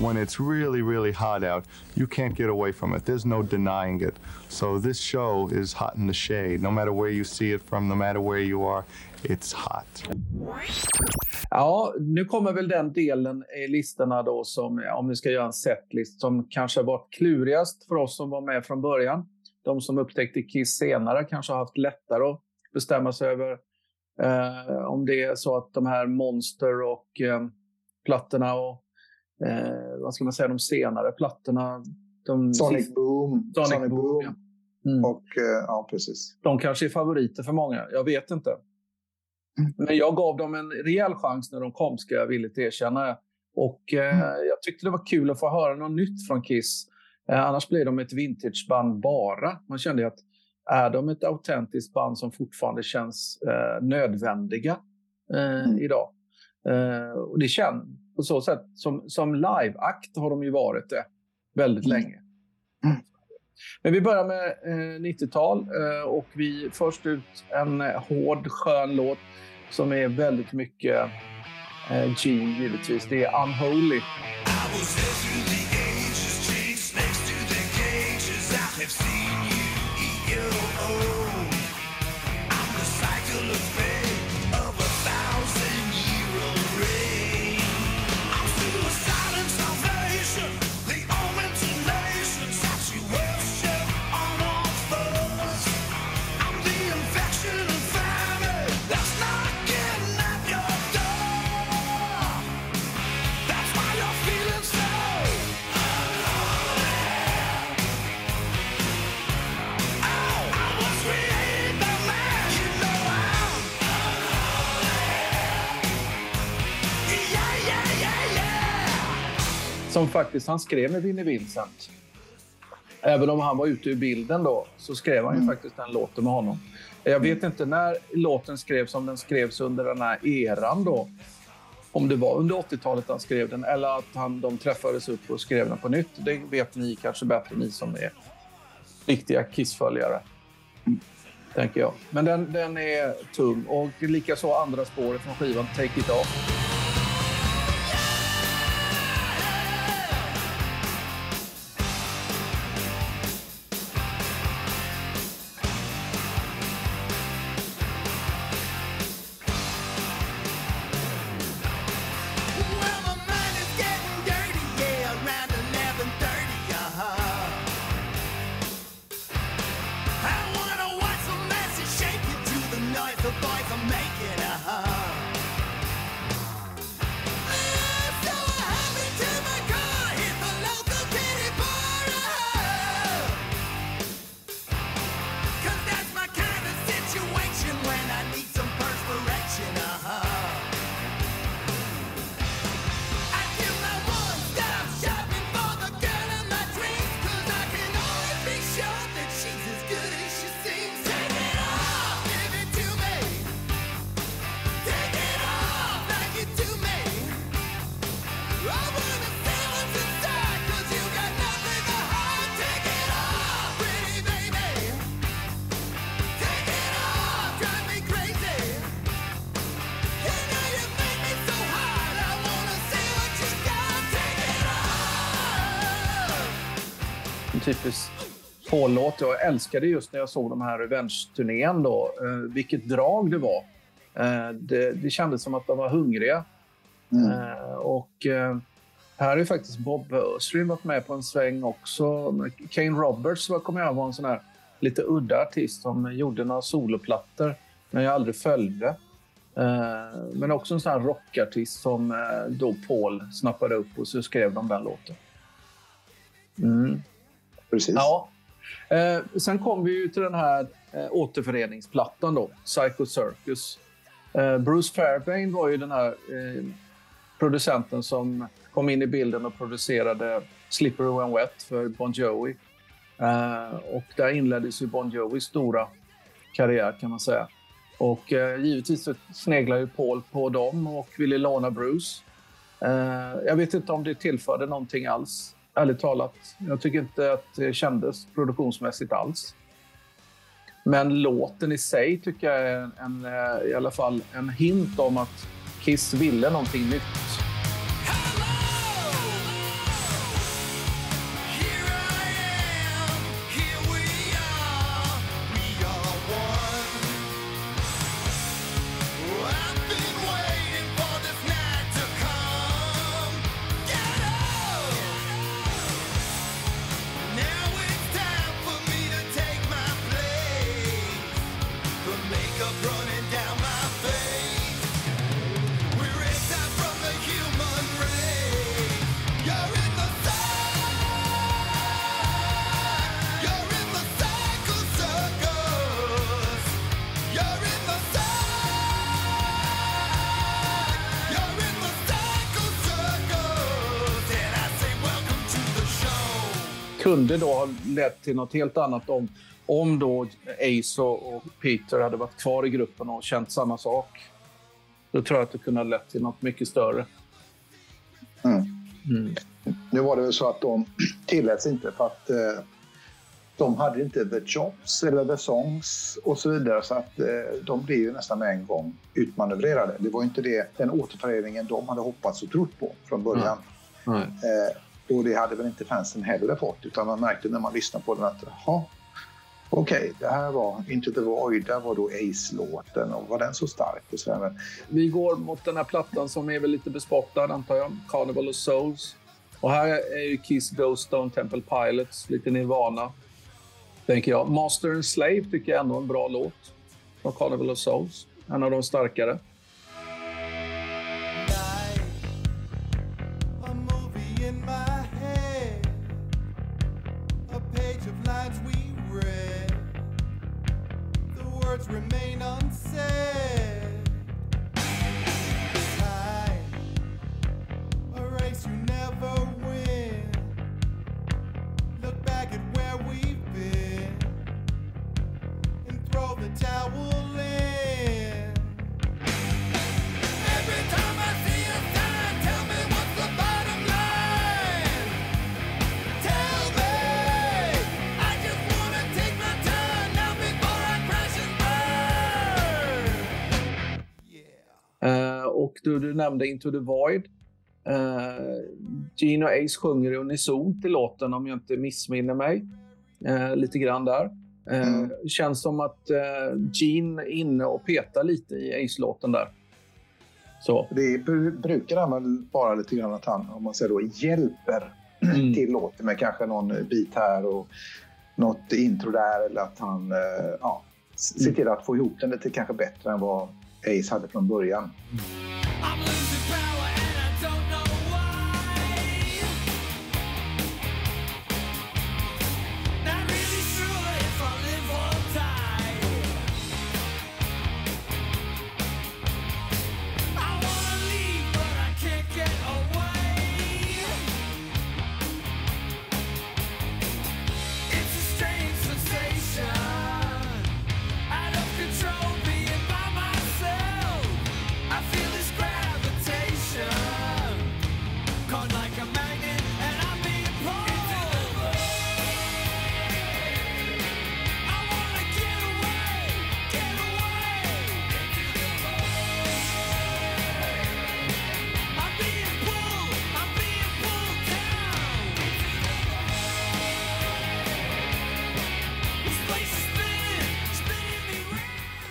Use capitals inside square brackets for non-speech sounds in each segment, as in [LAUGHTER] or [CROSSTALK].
When it's really, really hot out, you can't get away from it. There's no denying it. So this show is hot in the shade. No matter where you see it from, no matter where you are, it's hot. Ja, nu kommer väl den delen i listorna då som, om vi ska göra en setlist, som kanske var klurigast för oss som var med från början. De som upptäckte Kiss senare kanske har haft lättare att bestämma sig över eh, om det är så att de här Monster och eh, plattorna och eh, vad ska man säga, de senare plattorna. De Sonic sista, Boom. Sonic, Sonic Boom. Boom. Ja. Mm. Och, eh, ja, precis. De kanske är favoriter för många, jag vet inte. Men jag gav dem en rejäl chans när de kom, ska jag villigt erkänna. Och eh, mm. jag tyckte det var kul att få höra något nytt från Kiss. Eh, annars blir de ett vintageband bara. Man kände att är de ett autentiskt band som fortfarande känns eh, nödvändiga eh, mm. idag? Eh, och det känns på så sätt. Som, som liveakt har de ju varit det väldigt mm. länge. Mm. Men vi börjar med eh, 90-tal eh, och vi först ut en hård, skön låt som är väldigt mycket eh, G givetvis. Det är Unholy. Som faktiskt han skrev med Vinnie Vincent. Även om han var ute ur bilden då, så skrev han ju mm. faktiskt den låten med honom. Jag vet inte när låten skrevs, om den skrevs under den här eran då. Om det var under 80-talet han skrev den eller att han, de träffades upp och skrev den på nytt. Det vet ni kanske bättre, ni som är riktiga Kiss-följare. Tänker jag. Men den, den är tung och likaså andra spåret från skivan Take It Off. Typisk Paul-låt. Jag älskade just när jag såg de här Revenge-turnén då, eh, vilket drag det var. Eh, det, det kändes som att de var hungriga. Mm. Eh, och eh, här är faktiskt Bob Östrin varit med på en sväng också. Kane Roberts var, kommer jag var en sån här lite udda artist som gjorde några soloplattor, men jag aldrig följde. Eh, men också en sån här rockartist som eh, då Paul snappade upp och så skrev de den låten. Mm. Precis. Ja. Eh, sen kom vi ju till den här eh, återföreningsplattan då, Psycho Circus. Eh, Bruce Fairbairn var ju den här eh, producenten som kom in i bilden och producerade Slippery When Wet för Bon Jovi. Eh, och där inleddes ju Bon Jovis stora karriär kan man säga. Och eh, givetvis så sneglade ju Paul på dem och ville låna Bruce. Eh, jag vet inte om det tillförde någonting alls, ärligt talat. Jag tycker inte att det kändes produktionsmässigt alls. Men låten i sig tycker jag är en, en, i alla fall en hint om att Kiss ville någonting nytt. Kunde då ha lett till något helt annat om, om då Ace och, Peter hade varit kvar i gruppen och känt samma sak. Då tror jag att det kunde ha lett till något mycket större. Mm. Mm. Nu var det väl så att de [CLEARS THROAT] tilläts inte för att eh, de hade inte the jobs eller the songs och så vidare så att eh, de blev ju nästan med en gång utmanövrerade. Det var inte det, den återföreningen de hade hoppats och trott på från början. Mm. Eh, och det hade väl inte fansen heller fått utan man märkte när man lyssnade på den att jaha, okej, okay, det här var Into the Void, där var då Ace-låten och var den så stark? Och så men... Vi går mot den här plattan som är väl lite bespottad antar jag, Carnival of Souls. Och här är ju Kiss Ghost Stone Temple Pilots, lite Nirvana, tänker jag. Master and Slave tycker jag ändå är en bra låt från Carnival of Souls. En av de starkare. words remain unsaid. Du, du nämnde Into the Void. Uh, Gene och Ace sjunger unisont i låten om jag inte missminner mig. Uh, lite grann där. Uh, mm. Känns som att uh, Gene är inne och petar lite i Ace-låten där. Så. Det brukar han väl vara lite grann att han, om man säger då, hjälper mm. till låten med kanske någon bit här och något intro där eller att han ja, ser till att få ihop den lite kanske bättre än vad Ace hade från början. Mm.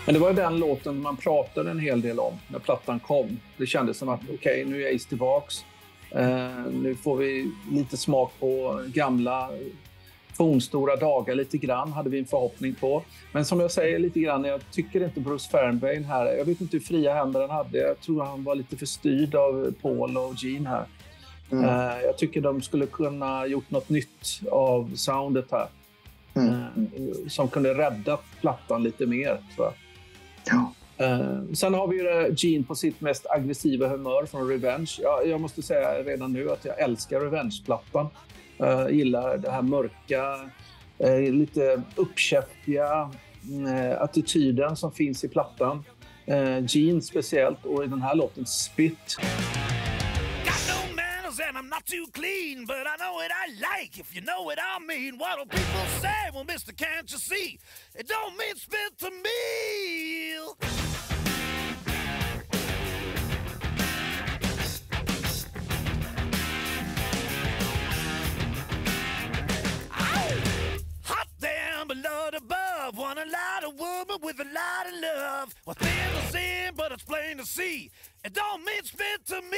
Men det var den låten man pratade en hel del om när plattan kom. Det kändes som att okej, okay, nu är Ace tillbaks. Uh, nu får vi lite smak på gamla fornstora dagar lite grann, hade vi en förhoppning på. Men som jag säger lite grann, jag tycker inte Bruce Fernbain här, jag vet inte hur fria händer han hade. Jag tror han var lite för styrd av Paul och Gene här. Mm. Uh, jag tycker de skulle kunna gjort något nytt av soundet här. Mm. Uh, som kunde rädda plattan lite mer, tror jag. Ja. Uh, sen har vi ju Gene på sitt mest aggressiva humör från Revenge. Jag, jag måste säga redan nu att jag älskar Revenge-plattan. Uh, gillar det här mörka, uh, lite uppkäftiga, attityden som finns i plattan. Gene speciellt och i den här låten Spit. And I'm not too clean, but I know what I like, if you know what I mean. What'll people say? Well, mister, can't you see? It don't mean spit to me. Lord above. Want a lot of woman with a lot of love. Well, thin to sin, but it's plain to see. It don't mean spit to me.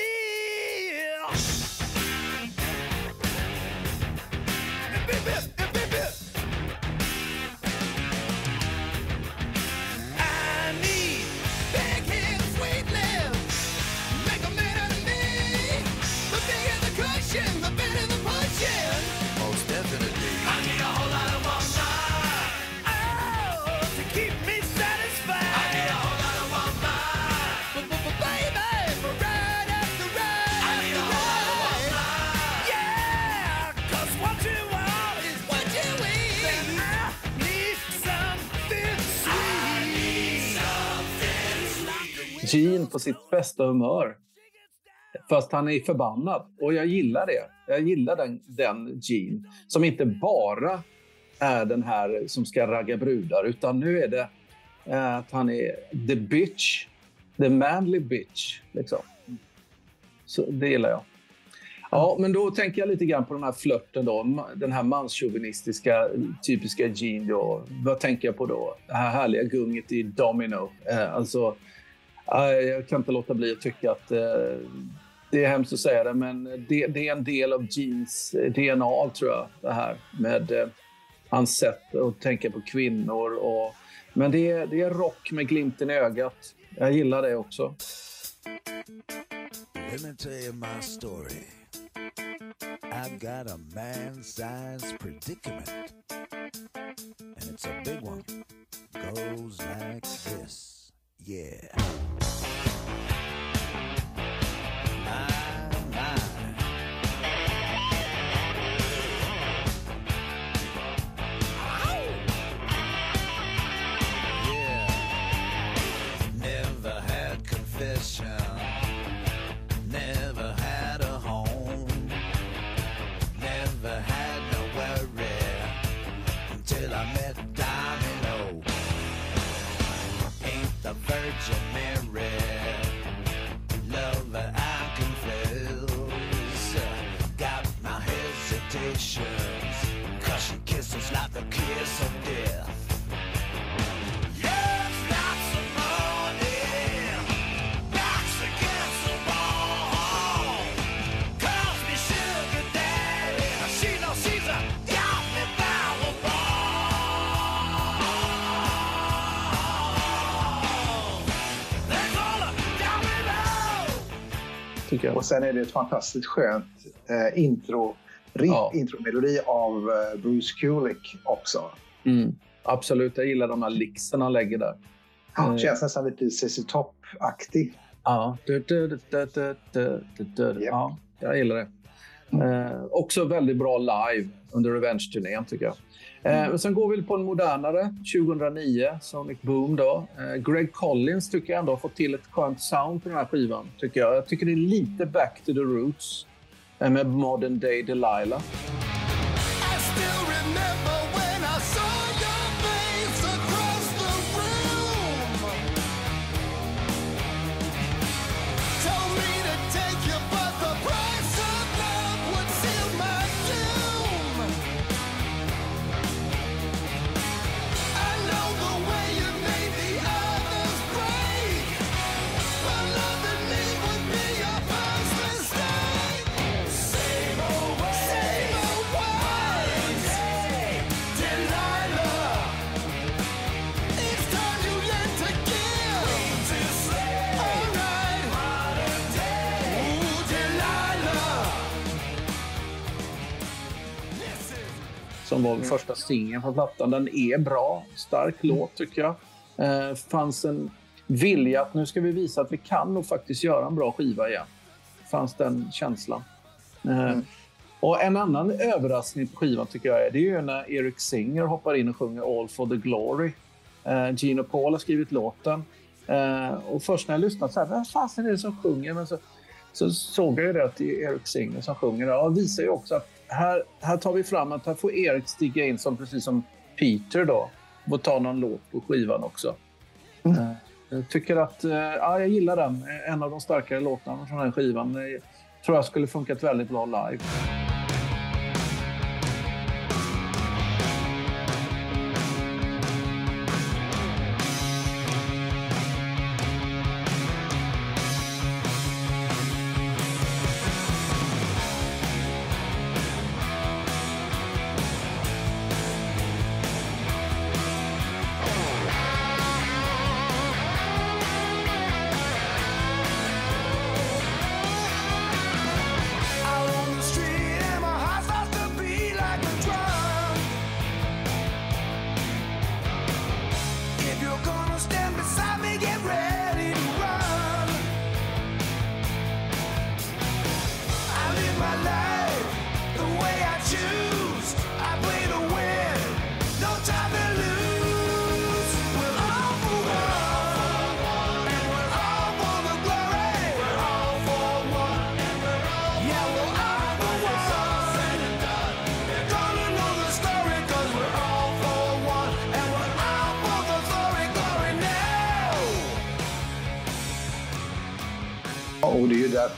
Gene på sitt bästa humör. Fast han är förbannad. Och jag gillar det. Jag gillar den, den Gene. Som inte bara är den här som ska ragga brudar. Utan nu är det eh, att han är the bitch. The manly bitch. Liksom. Så det gillar jag. Ja, men då tänker jag lite grann på den här flörten då. Den här manschauvinistiska, typiska Gene då. Vad tänker jag på då? Det här härliga gunget i Domino. Eh, alltså jag kan inte låta bli att tycka att eh, det är hemskt att säga det, men det, det, är en del av Jeans eh, DNA, tror jag, det här med eh, hans sätt att tänka på kvinnor. Och, men det är, det är rock med glimten i ögat. Jag gillar det också. Let me tell you my story. I've got a man-sized predicament. And it's a big one. Goes like this. Yeah. Tycker jag. Och sen är det ett fantastiskt skönt eh, intro, riff, ja. intromelodi av eh, Bruce Kulick också. Mm. Absolut, jag gillar de här lixen han lägger där. Ja, eh. känns nästan lite CC Top-aktig. Ja. Ja, jag gillar det. Mm. Eh, också väldigt bra live under Revenge-turnén tycker jag. Eh, mm. sen går vi på en modernare, 2009, Sonic Boom. Då. Eh, Greg Collins tycker jag ändå har fått till ett skönt sound på den här skivan. Tycker jag. jag tycker det är lite back to the roots eh, med Modern Day Delilah. Som var mm. första singeln på plattan. Den är bra. Stark mm. låt tycker jag. Eh, fanns en vilja att nu ska vi visa att vi kan nog faktiskt göra en bra skiva igen. Fanns den känslan. Eh, mm. Och en annan överraskning på skivan tycker jag är, det är ju när Eric Singer hoppar in och sjunger All for the glory. Eh, Gino Paul har skrivit låten. Eh, och först när jag lyssnade så här, vad fasen är det som sjunger? Men så, så såg jag ju det att det är Erik Singer som sjunger. Och det visar ju också att här, här tar vi fram att här får Erik stiga in som precis som Peter då. Och ta någon låt på skivan också. Mm. Jag tycker att, eh, ja, jag gillar den. En av de starkare låtarna från den skivan. Jag tror jag skulle funkat väldigt bra live.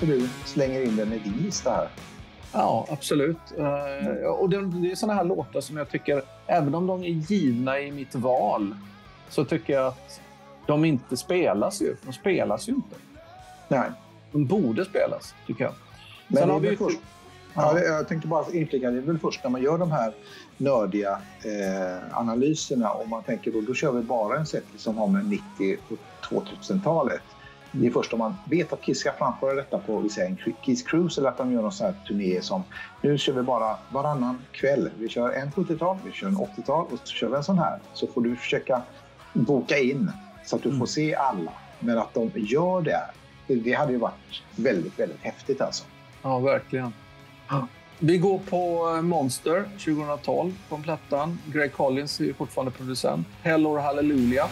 Därför du slänger in den i din lista här. Ja, absolut. Uh, och det, är såna här låtar som jag tycker, även om de är givna i mitt val, så tycker jag att de inte spelas ju. De spelas ju inte. Nej. De borde spelas, tycker jag. Men Sen har vi först, ja. ja. jag tänkte bara inflika, det är väl först när man gör de här nördiga eh, analyserna och man tänker då, då kör vi bara en set som har med 90 och 2000-talet. Det är först om man vet att Kiss ska framföra detta på vi säger, en Kiss Cruise eller att de gör någon sån här turné som nu kör vi bara varannan kväll. Vi kör en 70-tal, vi kör en 80-tal och så kör vi en sån här. Så får du försöka boka in så att du får mm. se alla. Men att de gör det, det hade ju varit väldigt, väldigt häftigt alltså. Ja, verkligen. Vi går på eh, Monster 2012 på plattan. Greg Collins är fortfarande producent. Hell or Hallelujah.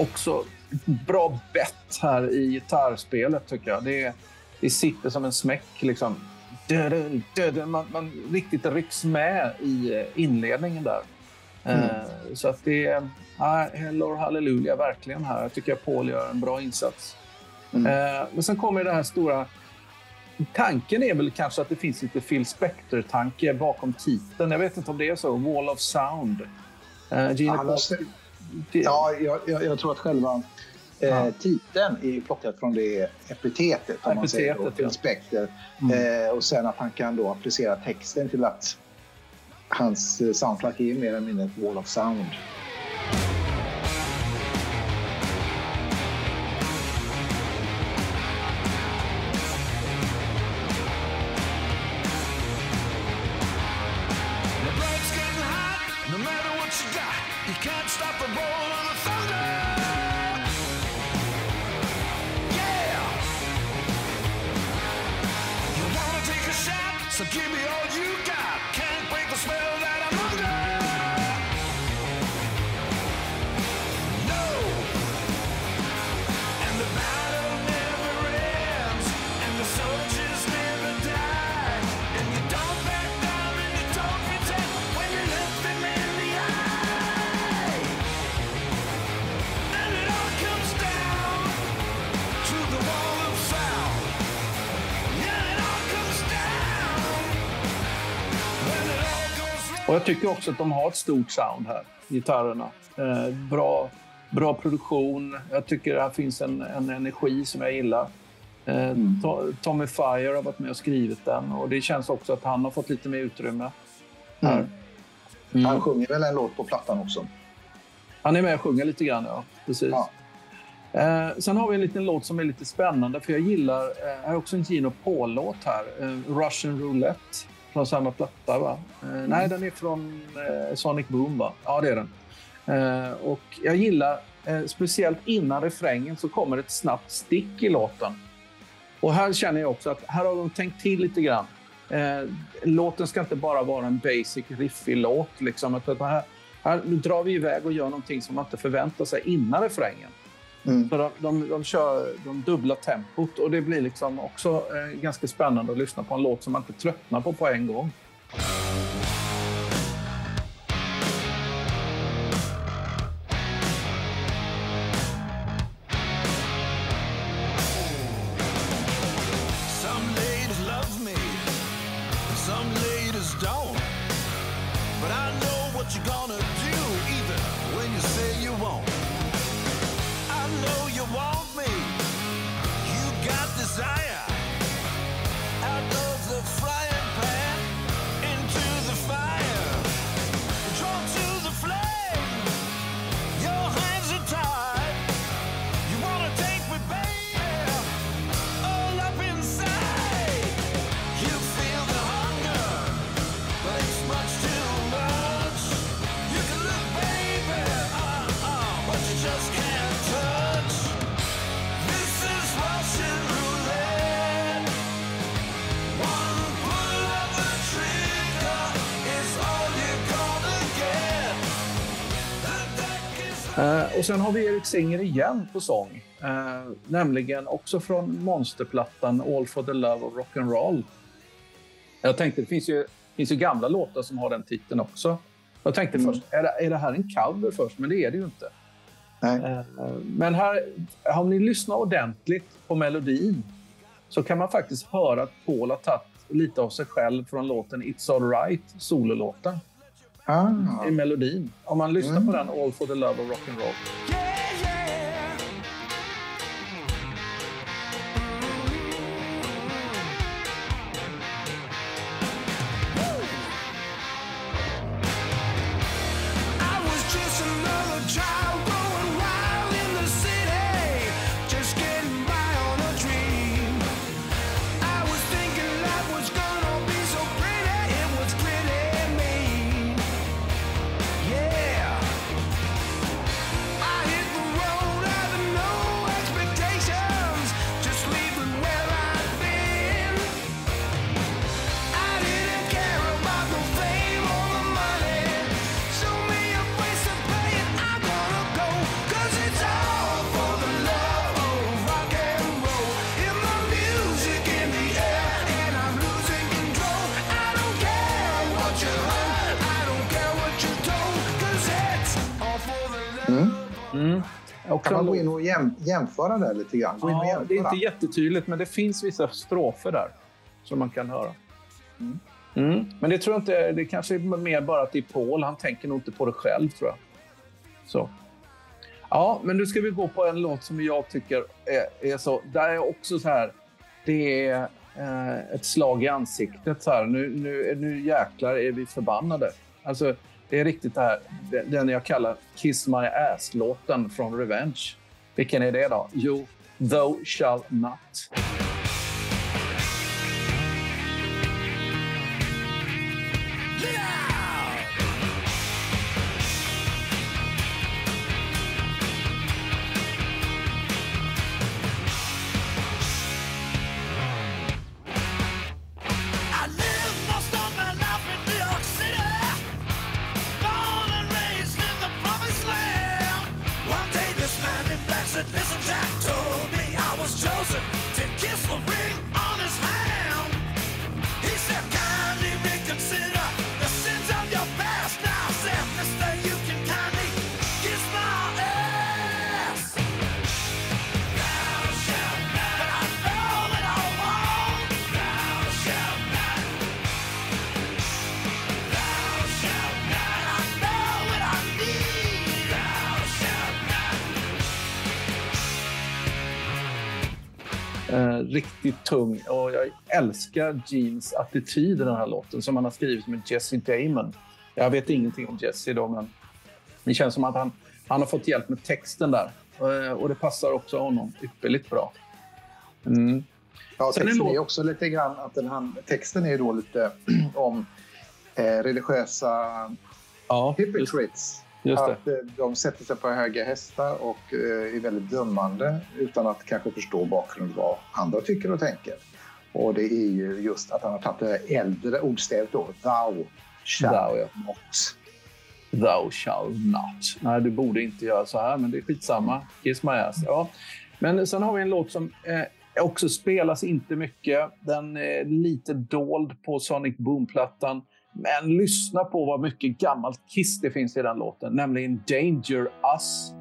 Också bra bett här i gitarrspelet tycker jag. Det, det sitter som en smäck. Liksom. Man, man riktigt rycks med i inledningen där. Mm. Uh, så att det är uh, Hell Halleluja verkligen här. Jag tycker att Paul gör en bra insats. Mm. Uh, men sen kommer det här stora... Tanken är väl kanske att det finns lite Phil Spector-tanke bakom titeln. Jag vet inte om det är så. Wall of Sound. Uh, Gene ja, Ja, jag, jag, jag, tror att själva eh, titeln är plockad från det epitetet, om man säger då, ja. Spectre. Mm. Eh, och sen att han kan då applicera texten till att hans eh, soundtrack är mer eller mindre ett wall of sound. Tycker också att de har ett stort sound här, gitarrerna. Eh, bra, bra produktion. Jag tycker det här finns en, en energi som jag gillar. Eh, mm. Tommy Fire har varit med och skrivit den och det känns också att han har fått lite mer utrymme. Här. Mm. Mm. Han sjunger väl en låt på plattan också? Han är med och sjunger lite grann, ja. Precis. Ja. Eh, sen har vi en liten låt som är lite spännande, för jag gillar... Eh, är också en Gino Paul-låt här. Eh, Russian Roulette från samma platta, va? Eh, mm. Nej, den är från eh, Sonic Boom, va? Ja, det är den. Eh, och jag gillar, speciellt innan refrängen, så kommer ett snabbt stick i låten. Och här känner jag också att här har de tänkt till lite grann. Låten ska inte bara vara en basic riffig låt. Liksom. Att här, här, nu drar vi iväg och gör någonting som man inte förväntar sig innan refrängen. Mm. Så de, de, de kör de dubbla tempot och det blir liksom också eh, ganska spännande att lyssna på en låt som man inte tröttnar på på en gång. Och sen har vi Erik Singer igen på sång. Eh, nämligen också från monsterplattan All for the love of rock'n'roll. Jag tänkte, det finns ju, finns ju gamla låtar som har den titeln också. Jag tänkte mm. först, är det, är det här en cover först? Men det är det ju inte. Eh, men här, om ni lyssnar ordentligt på melodin så kan man faktiskt höra att Paul har tagit lite av sig själv från låten It's alright, sololåten ah. i melodin. Om man lyssnar mm. på den, All for the love of rock'n'roll. Jämföra det lite grann? Ja, det är inte jättetydligt, men det finns vissa strofer där som man kan höra. Mm. Mm. Men det tror jag inte, det kanske är mer bara att det är Paul. Han tänker nog inte på det själv, tror jag. Så. Ja, men nu ska vi gå på en låt som jag tycker är, är så... Där är också så här... Det är eh, ett slag i ansiktet. Så här. Nu, nu, nu jäklar är vi förbannade. Alltså, det är riktigt det här, den jag kallar Kiss My Ass-låten från Revenge. Vilken är det då? Jo, Thou Shall Not. Tung. Och jag älskar Jeans attityd i den här låten som han har skrivit med Jesse Damon. Jag vet ingenting om Jesse då, men det känns som att han, han har fått hjälp med texten där. Eh, och det passar också honom ypperligt bra. Mm. Ja, texten är, är också lite grann att den här, texten är då lite [CLEARS THROAT] om eh, religiösa ja, hypocrites. Just att eh, de sätter sig på höga hästar och eh, är väldigt dömande utan att kanske förstå bakgrunden vad andra tycker och tänker. Och det är ju just att han har tagit det äldre ordstävet då, thou shall thou, ja. not. Thou shall not. Nej, du borde inte göra så här, men det är skitsamma. Kiss my ass. Ja. Men sen har vi en låt som eh, också spelas inte mycket. Den är lite dold på Sonic Boom-plattan. Men lyssna på vad mycket gammalt Kiss det finns i den låten, nämligen Danger Us.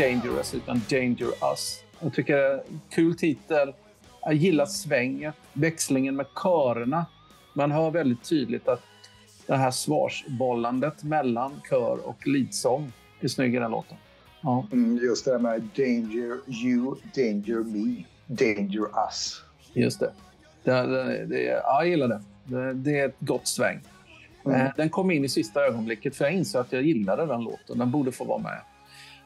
Dangerous, utan Danger Us. Jag tycker det är en kul titel. Jag gillar svänget, växlingen med körerna. Man hör väldigt tydligt att det här svarsbollandet mellan kör och leadsång är snygg i den låten. Ja. Mm, just det där med Danger you, Danger me, Danger us. Just det. det, det, det ja, jag gillar det. det. det. är ett gott sväng. Mm. Eh, den kom in i sista ögonblicket för jag insåg att jag gillade den låten. Den borde få vara med.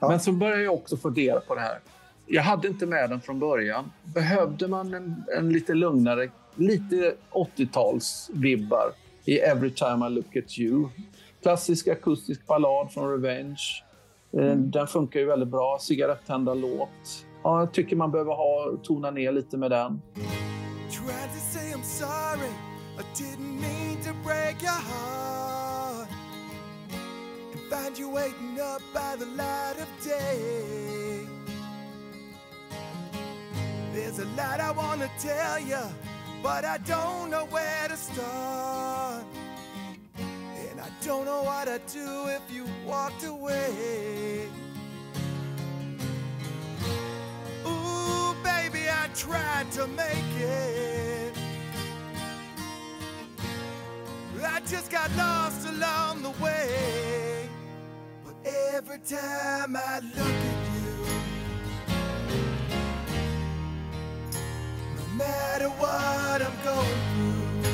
Ja. Men så började jag också fundera på det här. Jag hade inte med den från början. Behövde man en, en lite lugnare, lite 80-talsvibbar i Every time I look at you? Klassisk akustisk ballad från Revenge. Eh, mm. Den funkar ju väldigt bra. Cigarettända låt. Ja, jag tycker man behöver ha, tona ner lite med den. Find you waiting up by the light of day. There's a lot I want to tell you, but I don't know where to start. And I don't know what I'd do if you walked away. Ooh, baby, I tried to make it. I just got lost along the way. Every time I look at you, no matter what I'm going through,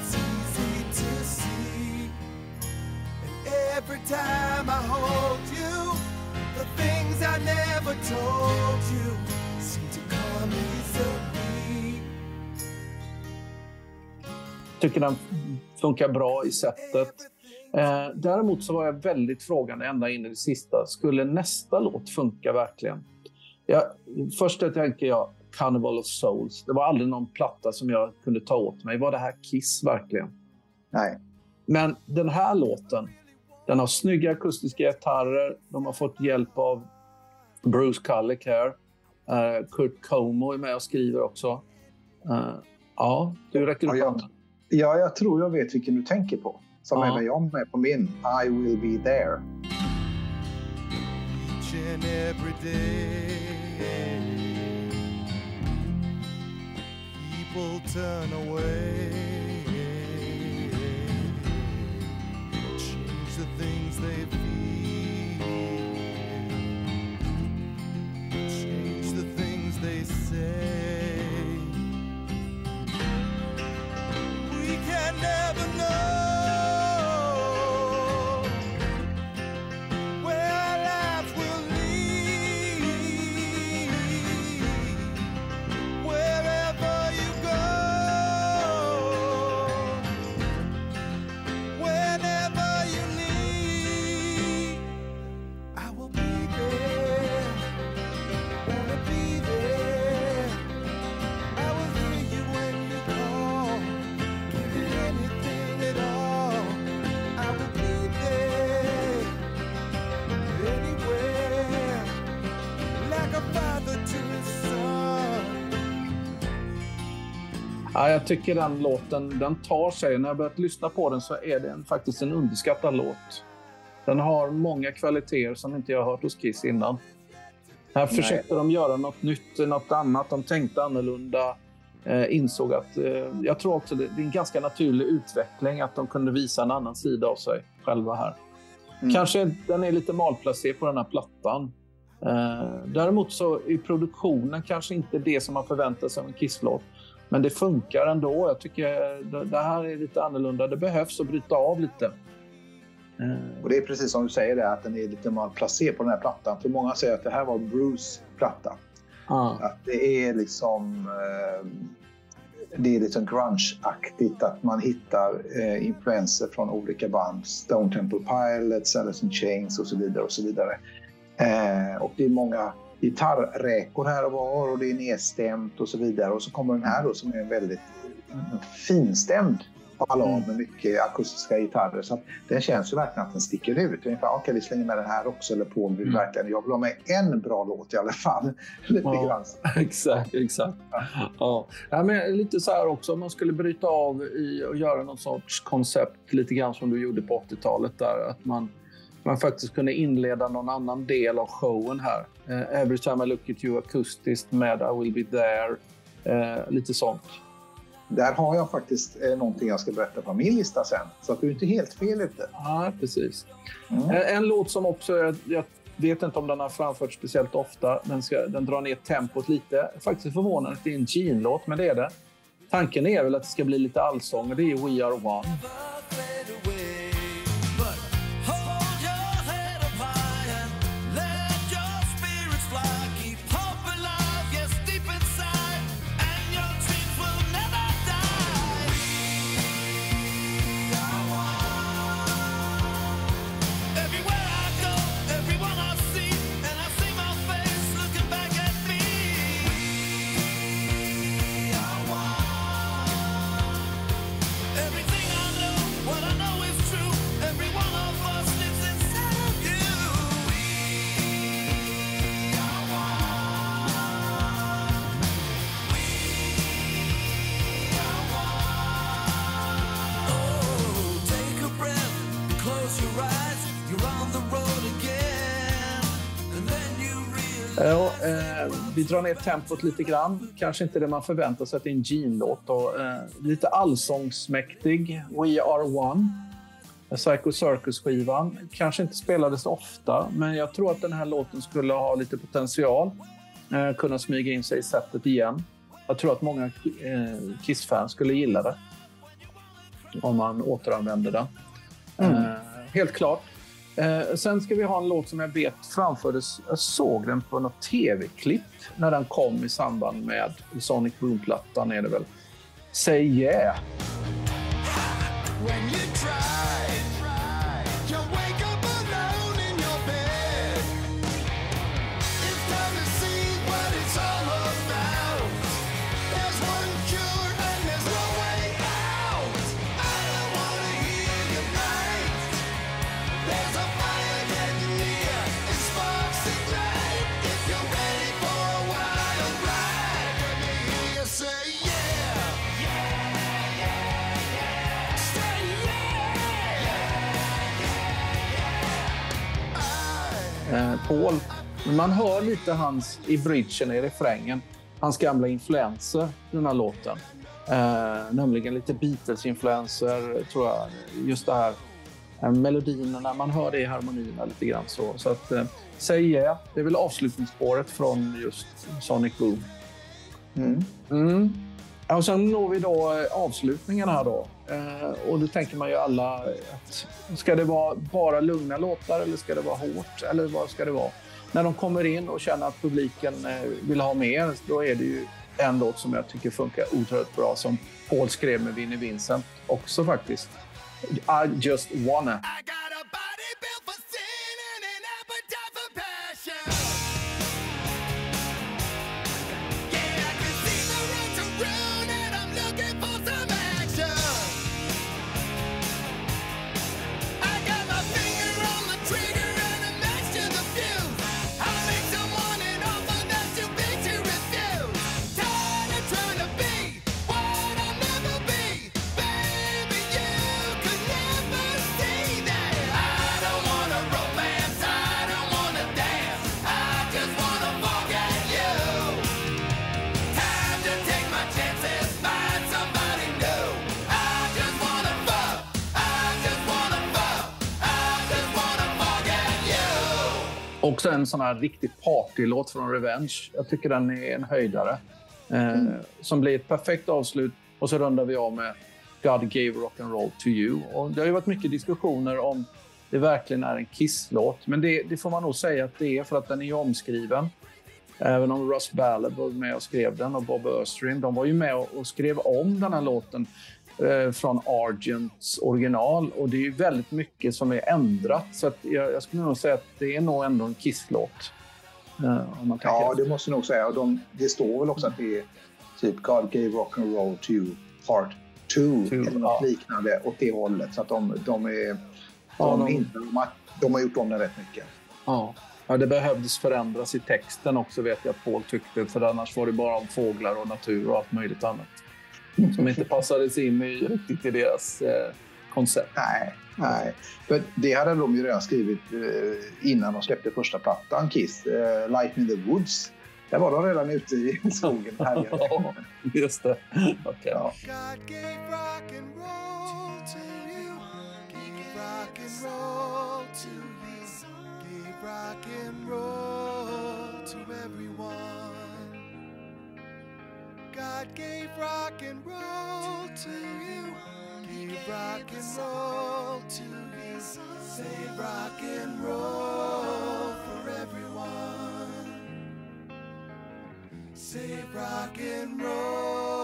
it's easy to see. And every time I hold you, the things I never told you seem to come easily. Tycker den funkar bra i sättet. Eh, däremot så var jag väldigt frågande ända in i det sista. Skulle nästa låt funka verkligen? Jag, först tänker jag Carnival of Souls. Det var aldrig någon platta som jag kunde ta åt mig. Var det här Kiss verkligen? Nej. Men den här låten, den har snygga akustiska gitarrer. De har fått hjälp av Bruce Kulick här. Uh, Kurt Como är med och skriver också. Uh, ja, du räcker upp ja, Ja, jag tror jag vet vilken du tänker på. Som ja. även jag med på min I will be there. Each and every day Ja, jag tycker den låten den tar sig. När jag börjat lyssna på den så är det faktiskt en underskattad låt. Den har många kvaliteter som inte jag har hört hos Kiss innan. Här Nej. försökte de göra något nytt, något annat. De tänkte annorlunda. Eh, insåg att... Eh, jag tror också det, det är en ganska naturlig utveckling att de kunde visa en annan sida av sig själva här. Mm. Kanske den är lite malplacerad på den här plattan. Eh, däremot så är produktionen kanske inte det som man förväntar sig av en Kiss-låt. Men det funkar ändå. Jag tycker det här är lite annorlunda. Det behövs att bryta av lite. Eh. Och det är precis som du säger, det, att den är lite malplacerad på den här plattan. För många säger att det här var Bruce platta. Ah. Att det är liksom... Eh, det är liksom grunge-aktigt att man hittar eh, influenser från olika band. Stone Temple Pilots, Alice in Chains och så vidare. och så vidare. Och det är många gitarrräkor här och var och det är nedstämt och så vidare. Och så kommer den här då som är en väldigt finstämd ballad mm. med mycket akustiska gitarrer. Så den känns ju verkligen att den sticker ut. Ungefär, okej, okay, vi slänger med den här också. Eller på vill mm. verkligen, jag vill ha med en bra låt i alla fall. [LAUGHS] lite ja. [LAUGHS] Exakt, exakt. Ja. Ja. ja. men lite så här också, om man skulle bryta av i och göra någon sorts koncept, lite grann som du gjorde på 80-talet där. Att man man faktiskt kunde inleda någon annan del av showen här. Uh, Every time I look at you akustiskt med I will be there. Uh, lite sånt. Där har jag faktiskt eh, någonting jag ska berätta på min lista sen. Så att du är inte helt fel ute. Ja, precis. Mm. En, en, låt som också, jag, jag, vet inte om den har framförts speciellt ofta, men ska, den drar ner tempot lite. Faktiskt förvånande att det är en Gene-låt, men det är det. Tanken är väl att det ska bli lite allsång och det är We Are One. Vi drar ner tempot lite grann. Kanske inte det man förväntar sig att det är en Gene-låt. Eh, lite allsångsmäktig. We are one. Psycho Circus-skivan kanske inte spelades ofta, men jag tror att den här låten skulle ha lite potential. Eh, kunna smyga in sig i sättet igen. Jag tror att många eh, Kiss-fans skulle gilla det. Om man återanvänder den. Mm. Eh, helt klart. Eh, sen ska vi ha en låt som jag vet framfördes. Jag såg den på något tv-klipp när den kom i samband med Sonic Boom-plattan. är det väl. Say yeah. Paul. Man hör lite hans, i bridgen, i refrängen, hans gamla influenser i den här låten. Eh, nämligen lite Beatles-influenser, tror jag. Just det här eh, melodierna, man hör det i harmonierna lite grann så. Så att, eh, Say yeah, det är väl avslutningsspåret från just Sonic Boom. Mm. Mm. Och sen når vi då eh, avslutningen här då. Eh, och då tänker man ju alla att ska det vara bara lugna låtar eller ska det vara hårt? Eller vad ska det vara? När de kommer in och känner att publiken eh, vill ha mer, då är det ju en låt som jag tycker funkar otroligt bra som Paul skrev med Vinnie Vincent också faktiskt. I just wanna. Också en sån här riktig partylåt från Revenge. Jag tycker den är en höjdare. Eh, mm. Som blir ett perfekt avslut. Och så rundar vi av med God gave rock and roll to you. Och det har ju varit mycket diskussioner om det verkligen är en Kiss-låt. Men det, det, får man nog säga att det är för att den är omskriven. Även om Russ Ballard var med och skrev den och Bob Östrin. De var ju med och, skrev om den här låten från Argents original. Och det är ju väldigt mycket som är ändrat. Så att jag, jag skulle nog säga att det är nog ändå en Kiss-låt. Eh, ja, det måste jag nog säga. De, det står väl också att det är typ God gave rock and roll to part 2 eller något ja. liknande åt det hållet. Så att de, de är... De, de, inte, de, har, de har gjort om den rätt mycket. Ja. Ja, det behövdes förändras i texten också vet jag att Paul tyckte. För annars var det bara om fåglar och natur och allt möjligt annat. [LAUGHS] Som inte passades in i, riktigt i deras eh, koncept. Nej, nej. För det hade de ju redan skrivit eh, innan de släppte första plattan, Kiss. Eh, Life in the Woods. Där var de redan ute i [LAUGHS] skogen [LAUGHS] och härjade. Just det. Okay. Ja. rock and roll to everyone. God gave rock and roll to you. Give rock and roll to you. Say rock and roll for everyone. Say rock and roll.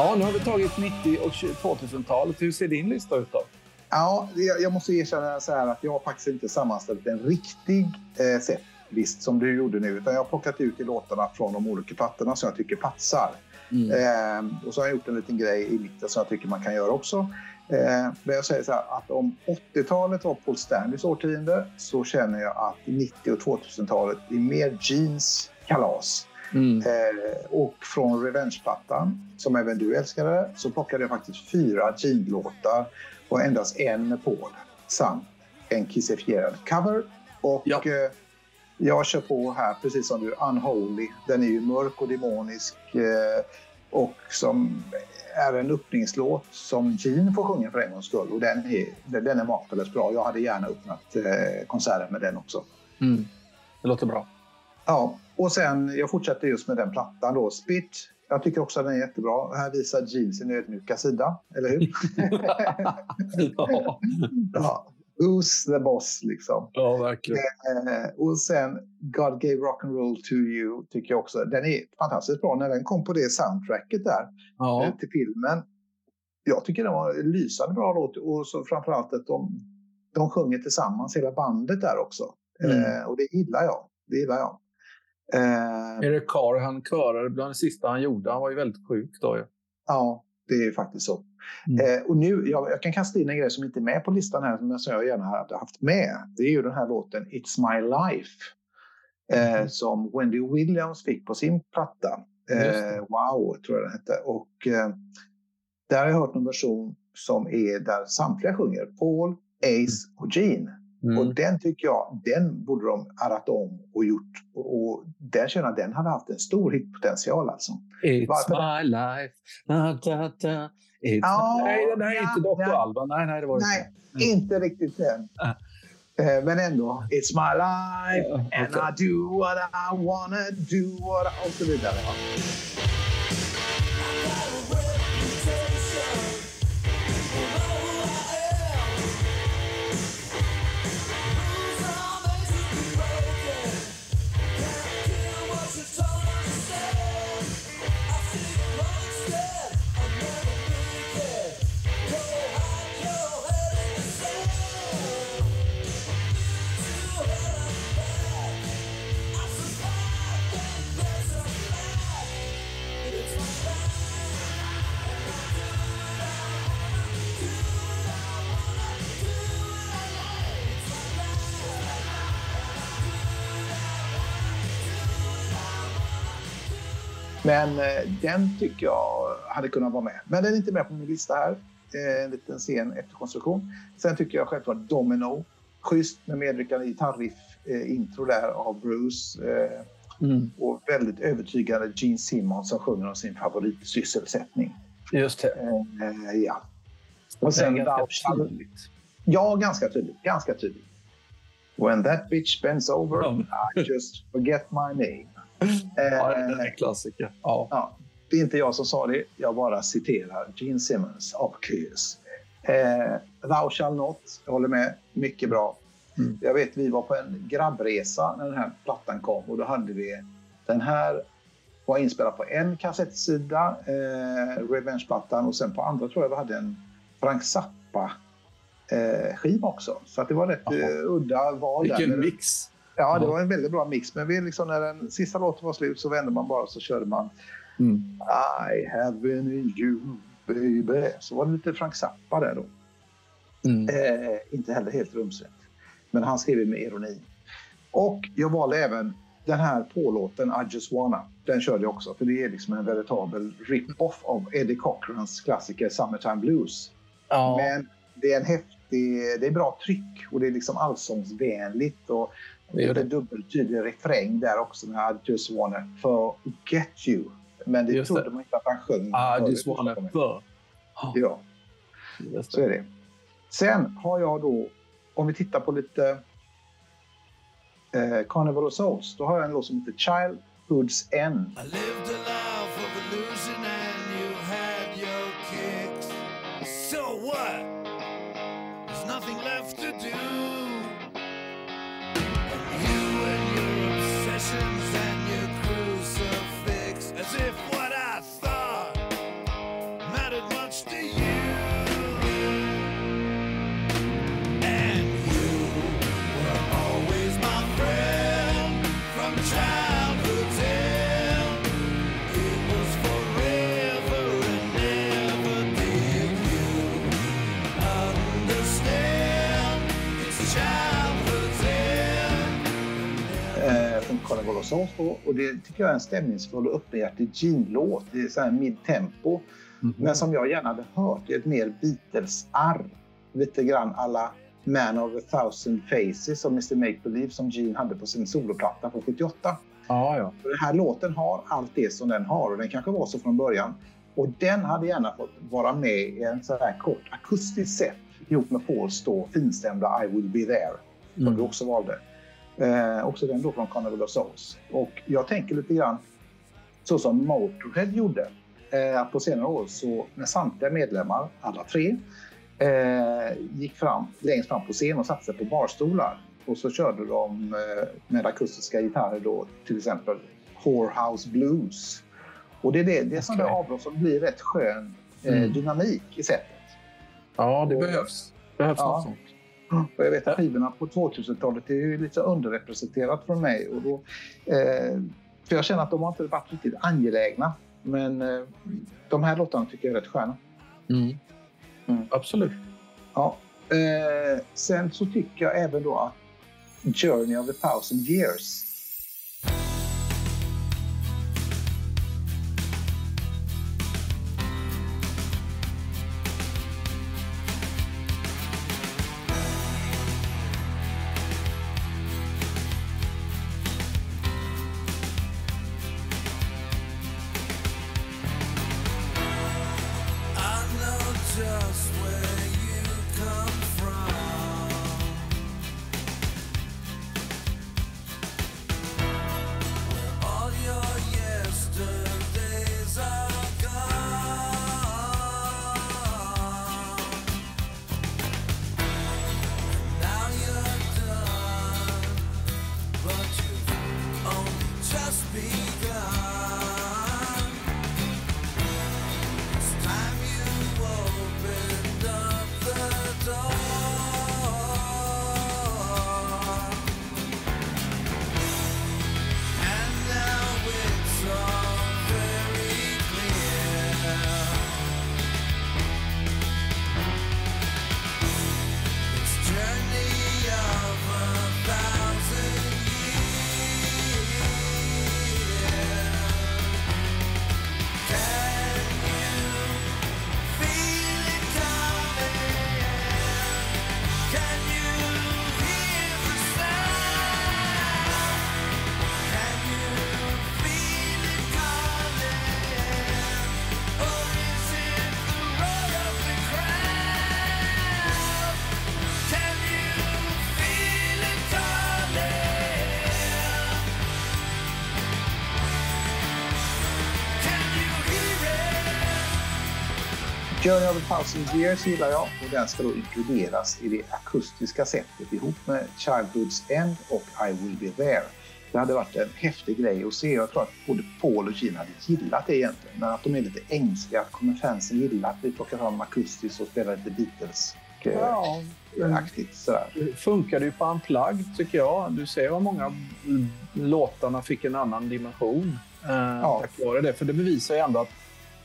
Ja, nu har vi tagit 90 och 2000-talet. Hur ser din lista ut då? Ja, jag måste erkänna så här att jag har faktiskt inte sammanställt en riktig eh, setlist som du gjorde nu. Utan jag har plockat ut i låtarna från de olika plattorna som jag tycker passar. Mm. Eh, och så har jag gjort en liten grej i mitten som jag tycker man kan göra också. Eh, men jag säger så här att om 80-talet var Paul Stanleys årtionde så känner jag att 90 och 2000-talet är mer jeans kalas. Mm. Eh, och från Revenge-plattan, som även du älskade, så plockade jag faktiskt fyra Gene-låtar och endast en med Paul samt en kissifierad cover. Och ja. eh, jag kör på här, precis som du, Unholy. Den är ju mörk och demonisk eh, och som är en öppningslåt som Gene får sjunga för en gångs skull. Och den är, den är makalöst bra. Jag hade gärna öppnat eh, konserten med den också. Mm. Det låter bra. Ja, och sen, jag fortsätter just med den plattan då, Spit. Jag tycker också att den är jättebra. Här visar Gene sin ödmjuka sida, eller hur? [LAUGHS] ja. ja. Who's the boss liksom? Ja, verkligen. Eh, och sen God gave rock and roll to you tycker jag också. Den är fantastiskt bra när den kom på det soundtracket där ja. eh, till filmen. Jag tycker den var en lysande bra låt och så framförallt att de, de sjunger tillsammans, hela bandet där också. Mm. Eh, och det gillar jag. Det gillar jag. Eh, Eric Carr, han körade bland det sista han gjorde. Han var ju väldigt sjuk då ju. Ja, det är faktiskt så. Mm. Eh, och nu, jag, jag, kan kasta in en grej som inte är med på listan här, men som jag gärna hade haft med. Det är ju den här låten It's My Life. Eh, mm. Som Wendy Williams fick på sin platta. Eh, wow, tror jag den hette. Och eh, där har jag hört en version som är där samtliga sjunger. Paul, Ace och Gene. Mm. Och den tycker jag, den borde de arrat om och gjort. Och den känner jag den hade haft en stor hitpotential alltså. It's Varför? my life. Da, da, da. It's ah, nej, den här är inte Dr. Ja. Alban. Nej, nej, det var nej, inte. Mm. inte riktigt den. Ah. Men ändå, it's my life uh, okay. and I do what I wanna do what I... och så vidare. Men eh, den tycker jag hade kunnat vara med. Men den är inte med på min lista här. Eh, en liten sen efterkonstruktion. Sen tycker jag självklart Domino. Schysst med medverkande gitarriff, eh, där av Bruce. Mm. Och väldigt övertygande Gene Simmons som sjunger om sin favoritsysselsättning. Just det. Eh, ja. Och sen det är ganska tydligt. Ja, ganska tydligt. Ganska tydligt. When that bitch bends over. I just forget my name. Ja, det är en klassiker. Ja. ja. Det är inte jag som sa det, jag bara citerar Gene Simmons av Kiss. Eh, Thou shall not, jag håller med. Mycket bra. Mm. Jag vet, vi var på en grabbresa när den här plattan kom och då hade vi den här var inspelad på en kassettsida, eh, Revenge-plattan och sen på andra tror jag vi hade en Frank Zappa eh, skiva också. Så att det var rätt eh, udda val. Vilken där. mix! Ja, det var en väldigt bra mix. Men vi liksom, när den sista låten var slut så vände man bara så körde man mm. I have in you baby. Så var det lite Frank Zappa där då. Mm. Eh, inte heller helt rumsrent. Men han skrev med ironi. Och jag valde även den här på-låten I just wanna. Den körde jag också för det är liksom en veritabel rip-off av Eddie Cochrans klassiker Summertime Blues. Ja. Men det är en häftig, det är bra tryck och det är liksom allsångsvänligt och det är en dubbeltydig refräng där också med I just wanna forget you. Men det just trodde det. man inte att han sjöng. I just wanna for. Ja, så är det. Sen har jag då, om vi tittar på lite eh, Carnival of Souls, då har jag en låt som heter Childhood's End. Carnegolosons och det tycker jag är en stämningsfull och öppenhjärtig Gene-låt. Det är så här mid-tempo. Mm. Men som jag gärna hade hört i ett mer Beatles-arr. Lite grann alla Man of a thousand faces som Mr Make Believe som Gene hade på sin soloplatta från 78. Ah, ja. Den här låten har allt det som den har och den kanske var så från början. Och den hade gärna fått vara med i en så här kort akustisk set ihop med Pauls då finstämda I will be there. Som mm. du också valde. Eh, också den då från Carnival of Souls. Och jag tänker lite grann så som Motorhead gjorde. Eh, på senare år så när samtliga medlemmar, alla tre, eh, gick fram längst fram på scen och satte sig på barstolar. Och så körde de eh, med akustiska gitarrer då till exempel Whorehouse Blues. Och det är det, det är sådana avbrott som blir rätt skön eh, mm. dynamik i sättet. Ja, det och, behövs. behövs ja. något sånt. Och jag vet att skivorna på 2000-talet är lite underrepresenterat från mig. Och då, eh, för jag känner att de har inte varit riktigt angelägna. Men eh, de här låtarna tycker jag är rätt sköna. Mm. Mm. Absolut. Ja. Eh, sen så tycker jag även då att Journey of a thousand years Journey of a thousand years gillar jag och den ska då inkluderas i det akustiska sättet ihop med Childhood's End och I will be there. Det hade varit en häftig grej att se. Jag tror att både Paul och Gene hade gillat det egentligen. Men att de är lite ängsliga. Att kommer fansen gilla att vi plockar fram akustiskt och spelar lite Beatles ja, aktigt sådär. Funkade ju på Unplugged tycker jag. Du ser hur många låtarna fick en annan dimension eh, ja. tack vare det. För det bevisar ju ändå att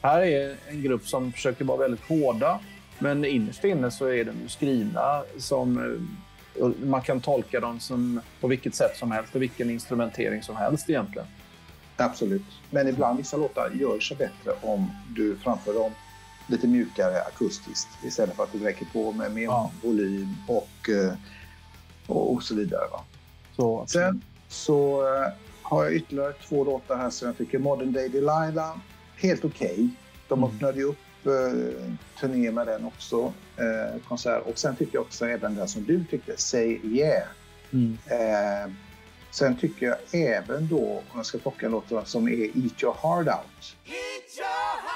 här är en grupp som försöker vara väldigt hårda. Men innerst inne så är de skrivna som eh, man kan tolka dem som på vilket sätt som helst och vilken instrumentering som helst egentligen. Absolut. Men ibland vissa låtar gör sig bättre om du framför dem lite mjukare akustiskt istället för att du räcker på med mer ja. volym och, eh, och, och, så vidare. Va? Så, Sen så uh, har jag ytterligare två låtar här som jag tycker Modern Day Delilah, helt okej. Okay. De mm. öppnade ju upp uh, turné med den också, uh, konsert. Och sen tycker jag också även den som du tyckte, Say Yeah. Mm. Uh, sen tycker jag även då, om jag ska plocka en låt som är Eat Your Heart Out. Eat your heart out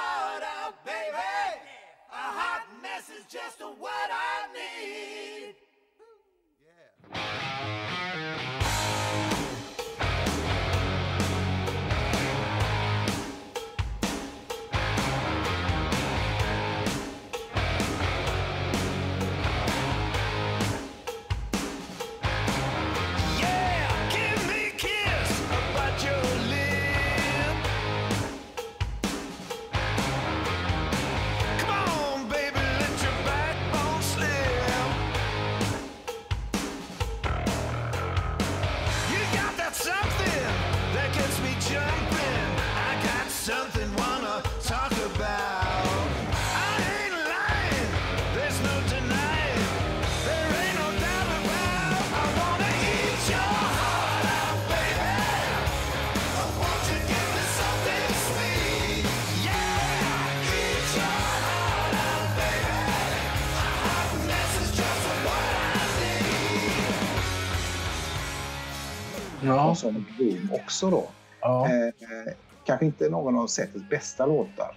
ja. som Boom också då. Ja. Eh, kanske inte någon av setets bästa låtar.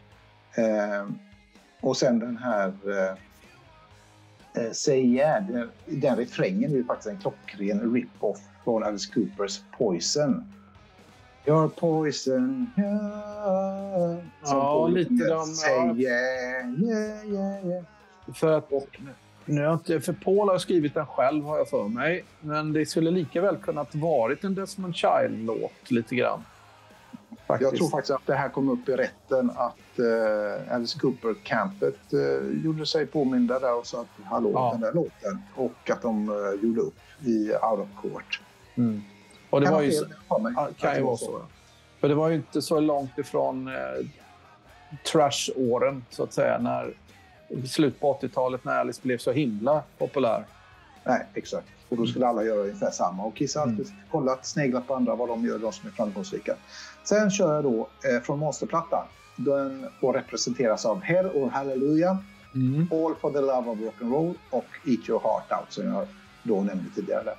Eh, och sen den här eh, eh Say Yeah, den, den refrängen är faktiskt en klockren rip-off från Alice Coopers Poison. Your poison, yeah. Ja, lite grann. Say yeah, yeah, yeah, yeah. För att... Och, nu har inte, för Paul har skrivit den själv har jag för mig. Men det skulle lika väl kunnat varit en Desmond Child-låt lite grann. Faktiskt. Jag tror faktiskt att det här kom upp i rätten att uh, Alice Cooper-campet uh, gjorde sig påminda där och sa att hallå, ja. den där låten. Och att de uh, gjorde upp i Out of Court. Mm. Och det kan var ju så, kan ju vara så. För det var ju inte så långt ifrån eh, trash-åren, så att säga, när slut på 80-talet när Alice blev så himla populär. Nej, exakt. Och då skulle alla göra ungefär samma. Och Kiss har alltid mm. kollat, sneglat på andra, vad de gör, de som är framgångsrika. Sen kör jag då eh, från Monsterplattan. Den får representeras av Hell or Hallelujah, mm. All for the love of rock'n'roll och Eat your heart out som jag då nämnde tidigare.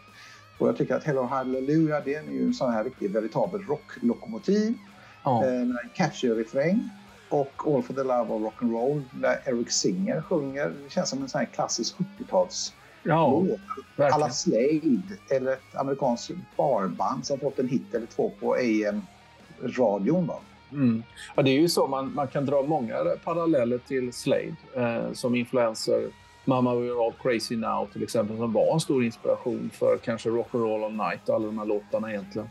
Och jag tycker att Hell or Hallelujah det är ju en sån här riktigt veritabel rocklokomotiv. Ja. Eh, med en catchy refräng och All for the Love of Rock'n'Roll där Eric Singer sjunger. Det känns som en sån här klassisk 70-tals ja, Alla Slade eller ett amerikanskt barband som fått en hit eller två på AM-radion. Mm. Ja, det är ju så man, man kan dra många paralleller till Slade eh, som influenser. Mamma We're All Crazy Now till exempel som var en stor inspiration för kanske Rock'n'Roll All Night och alla de här låtarna egentligen.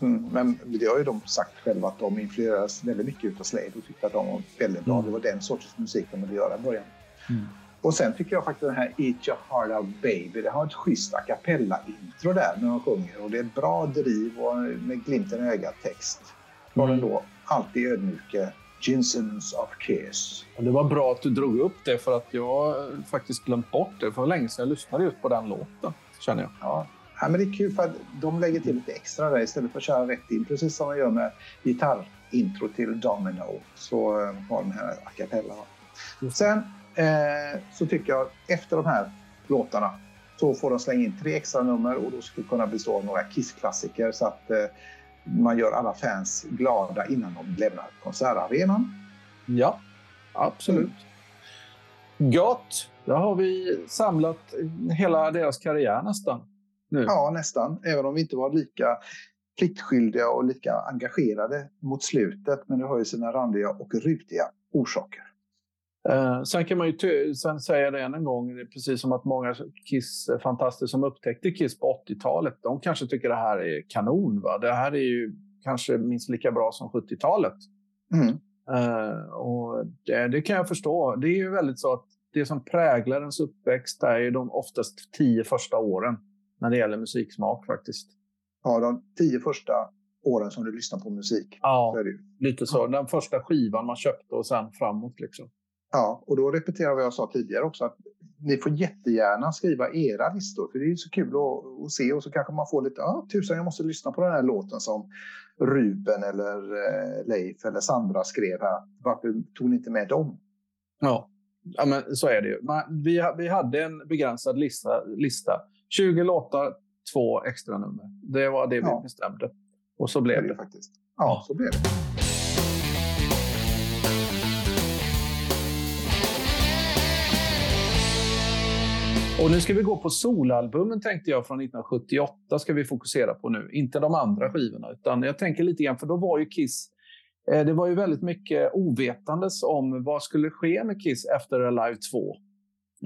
Mm, men det har ju de sagt själva att de influeras väldigt mycket av Slade och tyckte att de var väldigt bra. Mm. Det var den sortens musik de ville göra i början. Mm. Och sen tycker jag faktiskt den här Eat Your Heart Out Baby, det har ett schysst a cappella-intro där när de sjunger och det är bra driv och med glimten i ögat text. Var den då alltid ödmjuke Jinsons of Kiss. Det var bra att du drog upp det för att jag faktiskt glömt bort det. För länge sedan jag lyssnade just på den låten, känner jag. Ja, Ja, men det är kul för att de lägger till lite extra där istället för att köra rätt in. Precis som man gör med gitarrintro till Domino så eh, har de här a cappella. Sen eh, så tycker jag efter de här låtarna så får de slänga in tre extra nummer och då skulle kunna bestå av några Kiss-klassiker så att eh, man gör alla fans glada innan de lämnar konsertarenan. Ja, absolut. Mm. Gott! Då har vi samlat hela deras karriär nästan. Nu. Ja, nästan. Även om vi inte var lika pliktskyldiga och lika engagerade mot slutet. Men det har ju sina randiga och rutiga orsaker. Eh, sen kan man ju sen säga det än en gång, det är precis som att många Kiss-fantaster som upptäckte Kiss på 80-talet, de kanske tycker det här är kanon. Va? Det här är ju kanske minst lika bra som 70-talet. Mm. Uh, och det, det, kan jag förstå. Det är ju väldigt så att det som präglar ens uppväxt är ju de oftast tio första åren när det gäller musiksmak faktiskt. Ja, de tio första åren som du lyssnar på musik. Ja, så lite så. Den första skivan man köpte och sen framåt liksom. Ja, och då repeterar vad jag sa tidigare också. att Ni får jättegärna skriva era listor, för det är så kul att, att se och så kanske man får lite, ja ah, tusan jag måste lyssna på den här låten som Ruben eller eh, Leif eller Sandra skrev här. Varför tog ni inte med dem? Ja, ja men så är det ju. Man, vi, vi hade en begränsad lista, lista. 20 låtar, två extra nummer. Det var det vi ja. bestämde. Och så blev det. det. faktiskt. Ja, så blev det. Och nu ska vi gå på solalbumen tänkte jag från 1978 ska vi fokusera på nu. Inte de andra skivorna utan jag tänker lite grann för då var ju Kiss eh, det var ju väldigt mycket ovetandes om vad skulle ske med Kiss efter Alive 2.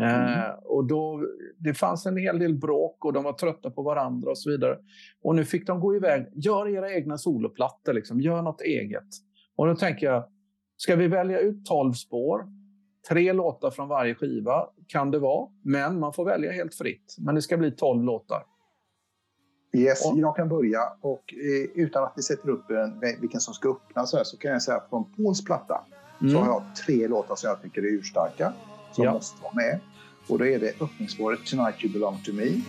Eh, mm. och då, det fanns en hel del bråk och de var trötta på varandra och så vidare. Och nu fick de gå iväg. Gör era egna soloplattor, liksom. gör något eget. Och då tänker jag, ska vi välja ut 12 spår? Tre låtar från varje skiva kan det vara, men man får välja helt fritt. Men det ska bli tolv låtar. Yes, och, jag kan börja. Och eh, utan att vi sätter upp en, vilken som ska öppna så, så kan jag säga att från Pauls platta mm. så har jag tre låtar som jag tycker är urstarka. Som ja. måste vara med. Och då är det öppningsspåret Tonight You Belong To Me.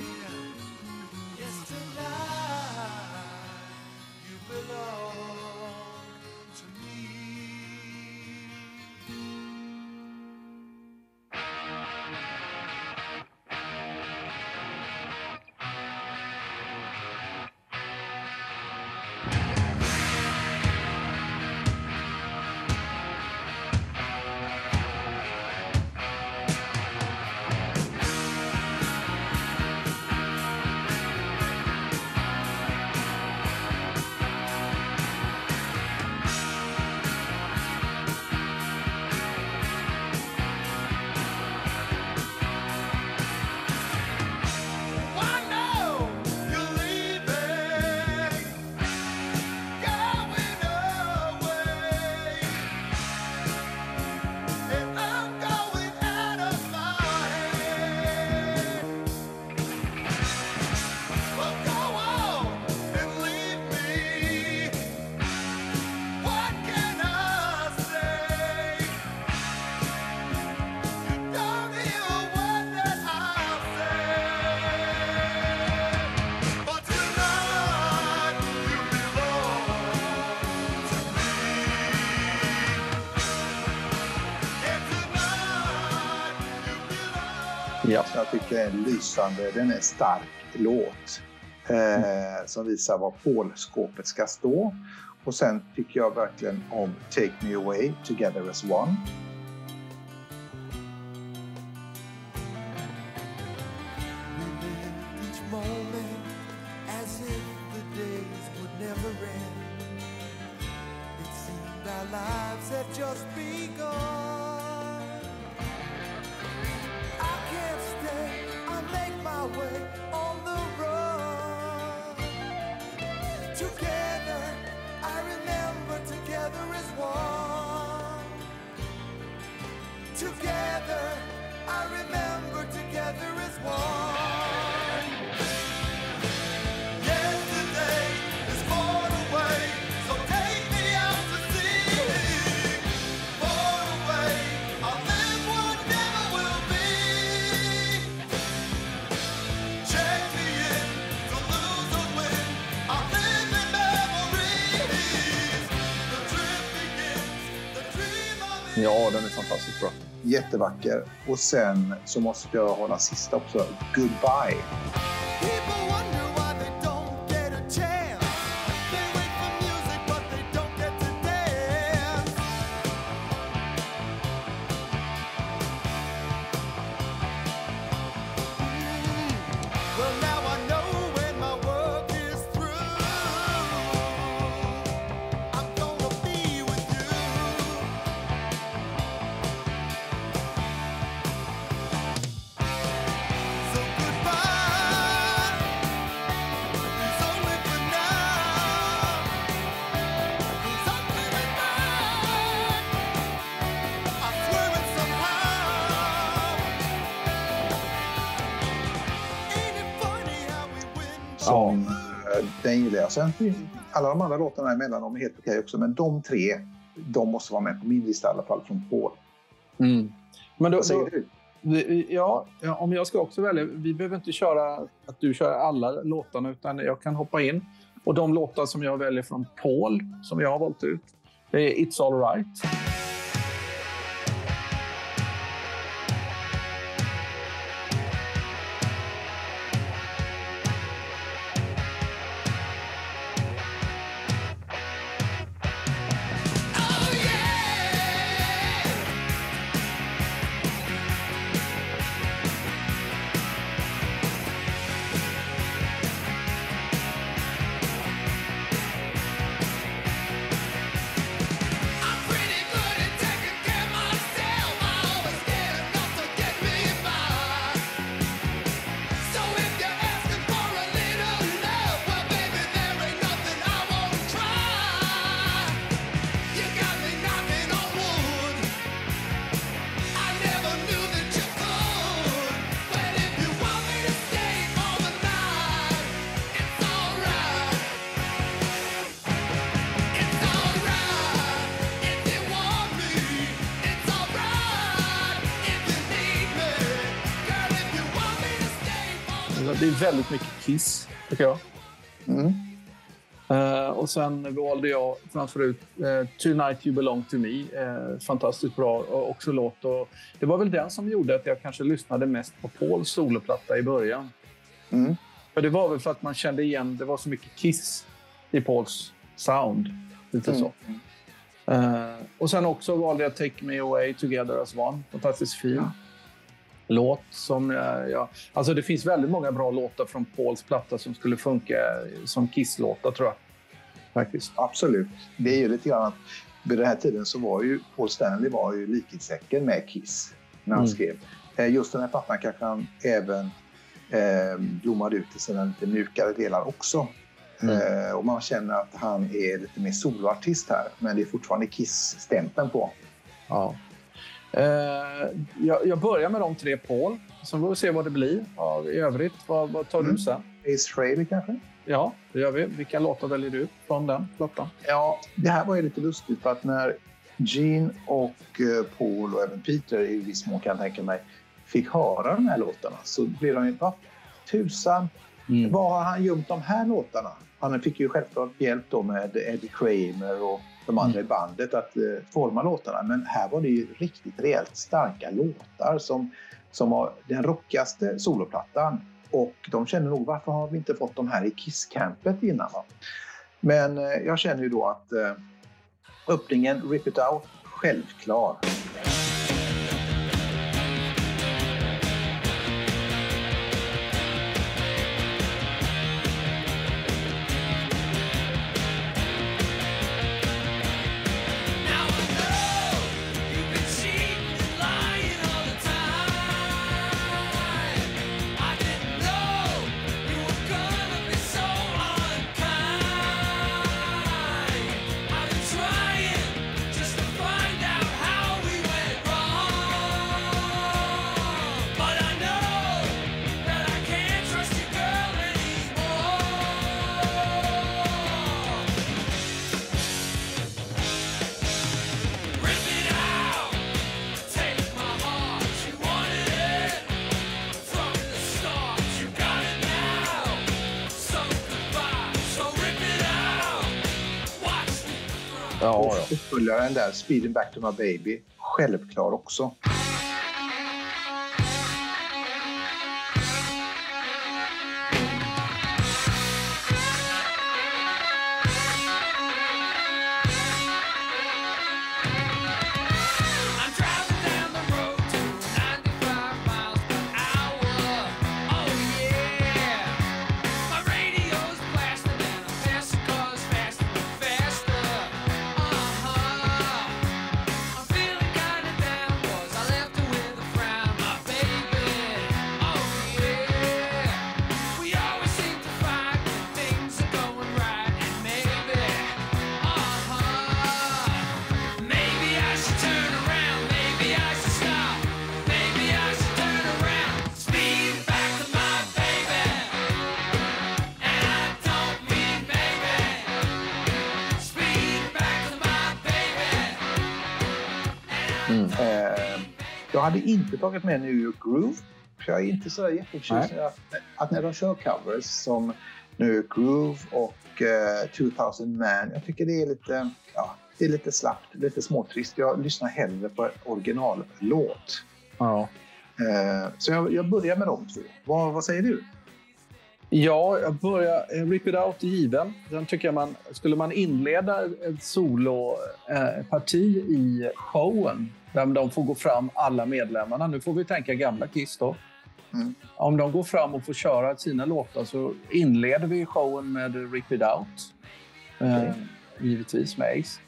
Ja. Som jag tycker är en lysande, den är stark låt. Eh, mm. Som visar var Paul-skåpet ska stå. Och sen tycker jag verkligen om Take Me Away, Together As One. Jättevacker. Och sen så måste jag hålla sista också. Goodbye. Sen alla de andra låtarna emellan är helt okej också. Men de tre, de måste vara med på min lista i alla fall från Paul. Mm. Men då, Vad säger du? Ja, om jag ska också välja. Vi behöver inte köra att du kör alla låtarna utan jag kan hoppa in. Och de låtar som jag väljer från Paul, som jag har valt ut, det är It's Alright. Det är väldigt mycket Kiss, tycker jag. Mm. Uh, och sen valde jag framförut uh, Tonight You Belong To Me. Uh, fantastiskt bra och också låt. Och det var väl den som gjorde att jag kanske lyssnade mest på Pauls soloplatta i början. Mm. För det var väl för att man kände igen, det var så mycket Kiss i Pauls sound. Lite mm. så. Och sen också valde jag Take Me Away Together As One. Fantastiskt fin. Ja låt som jag... Alltså det finns väldigt många bra låtar från Pauls platta som skulle funka som Kiss-låtar tror jag. Faktiskt. Absolut. Det är ju lite grann att vid den här tiden så var ju Paul Stanley var ju likhetstecken med Kiss när han mm. skrev. Eh, just den här plattan kanske han även eh, blommade ut i sina lite mjukare delar också. Mm. Eh, och man känner att han är lite mer soloartist här, men det är fortfarande Kiss-stämpeln på. Ja. Eh, jag, jag, börjar med de tre Paul, så får vi se vad det blir. Ja, I övrigt, vad, vad tar mm. du sen? Ace Frehley kanske? Ja, det gör vi. Vilka låtar väljer du från den plattan? Ja, det här var ju lite lustigt för att när Gene och eh, Paul och även Peter i viss mån kan jag tänka mig fick höra de här låtarna så blev de ju vad tusan, mm. var har han gömt de här låtarna? Han fick ju självklart hjälp då med Eddie Kramer och de andra i bandet att eh, forma låtarna. Men här var det ju riktigt rejält starka låtar som, som var den rockigaste soloplattan. Och de känner nog varför har vi inte fått de här i Kiss-campet innan? Va? Men eh, jag känner ju då att eh, öppningen Rip It Out, självklar. Uppföljaren där, Speeding Back to My Baby, självklar också. Jag hade inte tagit med New York Groove. För jag är inte så jätteförtjust att, att när de kör covers som New York Groove och uh, 2000 Man. Jag tycker det är lite, ja, det är lite slappt, lite småtrist. Jag lyssnar hellre på originallåt. Ja. Uh, så jag, jag börjar med de två. Vad, vad säger du? Ja, jag börjar... Eh, Rip It Out är given. Sen tycker jag man... Skulle man inleda ett soloparti eh, i showen där de får gå fram, alla medlemmarna. Nu får vi tänka gamla Kiss då. Mm. Om de går fram och får köra sina låtar så inleder vi showen med Rip It Out. Okay. Eh, givetvis med Ace.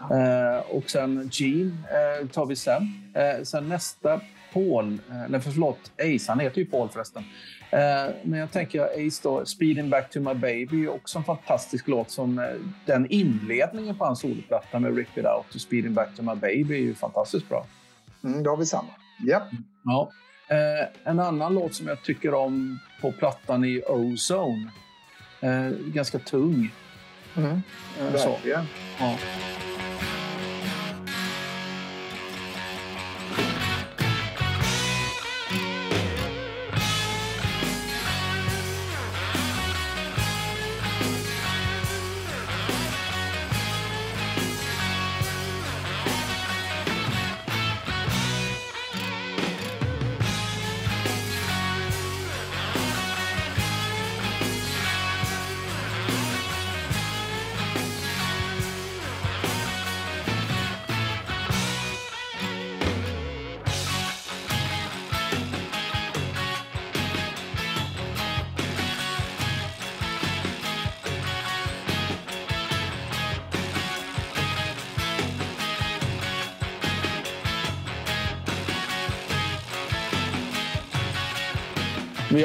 Eh, och sen Gene eh, tar vi sen. Eh, sen nästa Paul, eller förlåt, Ace, han heter ju Paul förresten. Eh, men jag tänker Ace då, Speeding Back to My Baby, också en fantastisk låt som eh, den inledningen på hans soloplatta med Rip It Out och Speeding Back to My Baby är ju fantastiskt bra. Mm, då har vi samma. Yep. Ja. Eh, en annan låt som jag tycker om på plattan är Ozone. Eh, ganska tung. Mm. Eh, Verkligen. Ja.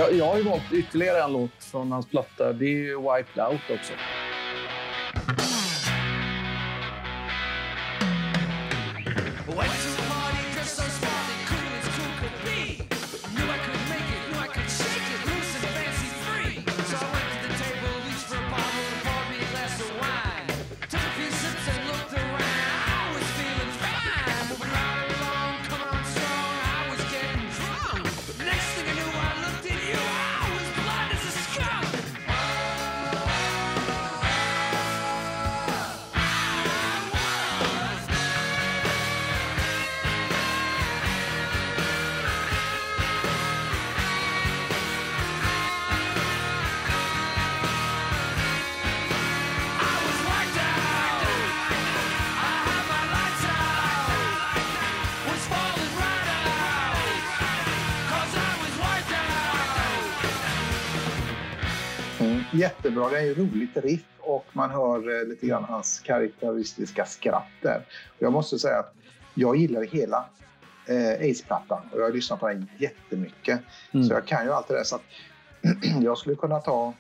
Jag, jag har ju valt ytterligare en låt från hans platta. Det är ju Wiped Out också. Jättebra. Det är ju roligt riff och man hör eh, lite grann hans karaktäristiska skratt där. Jag måste säga att jag gillar hela eh, Ace-plattan och jag har lyssnat på den jättemycket. Mm. Så jag kan ju allt det där. Så att [CLEARS THROAT] jag skulle kunna ta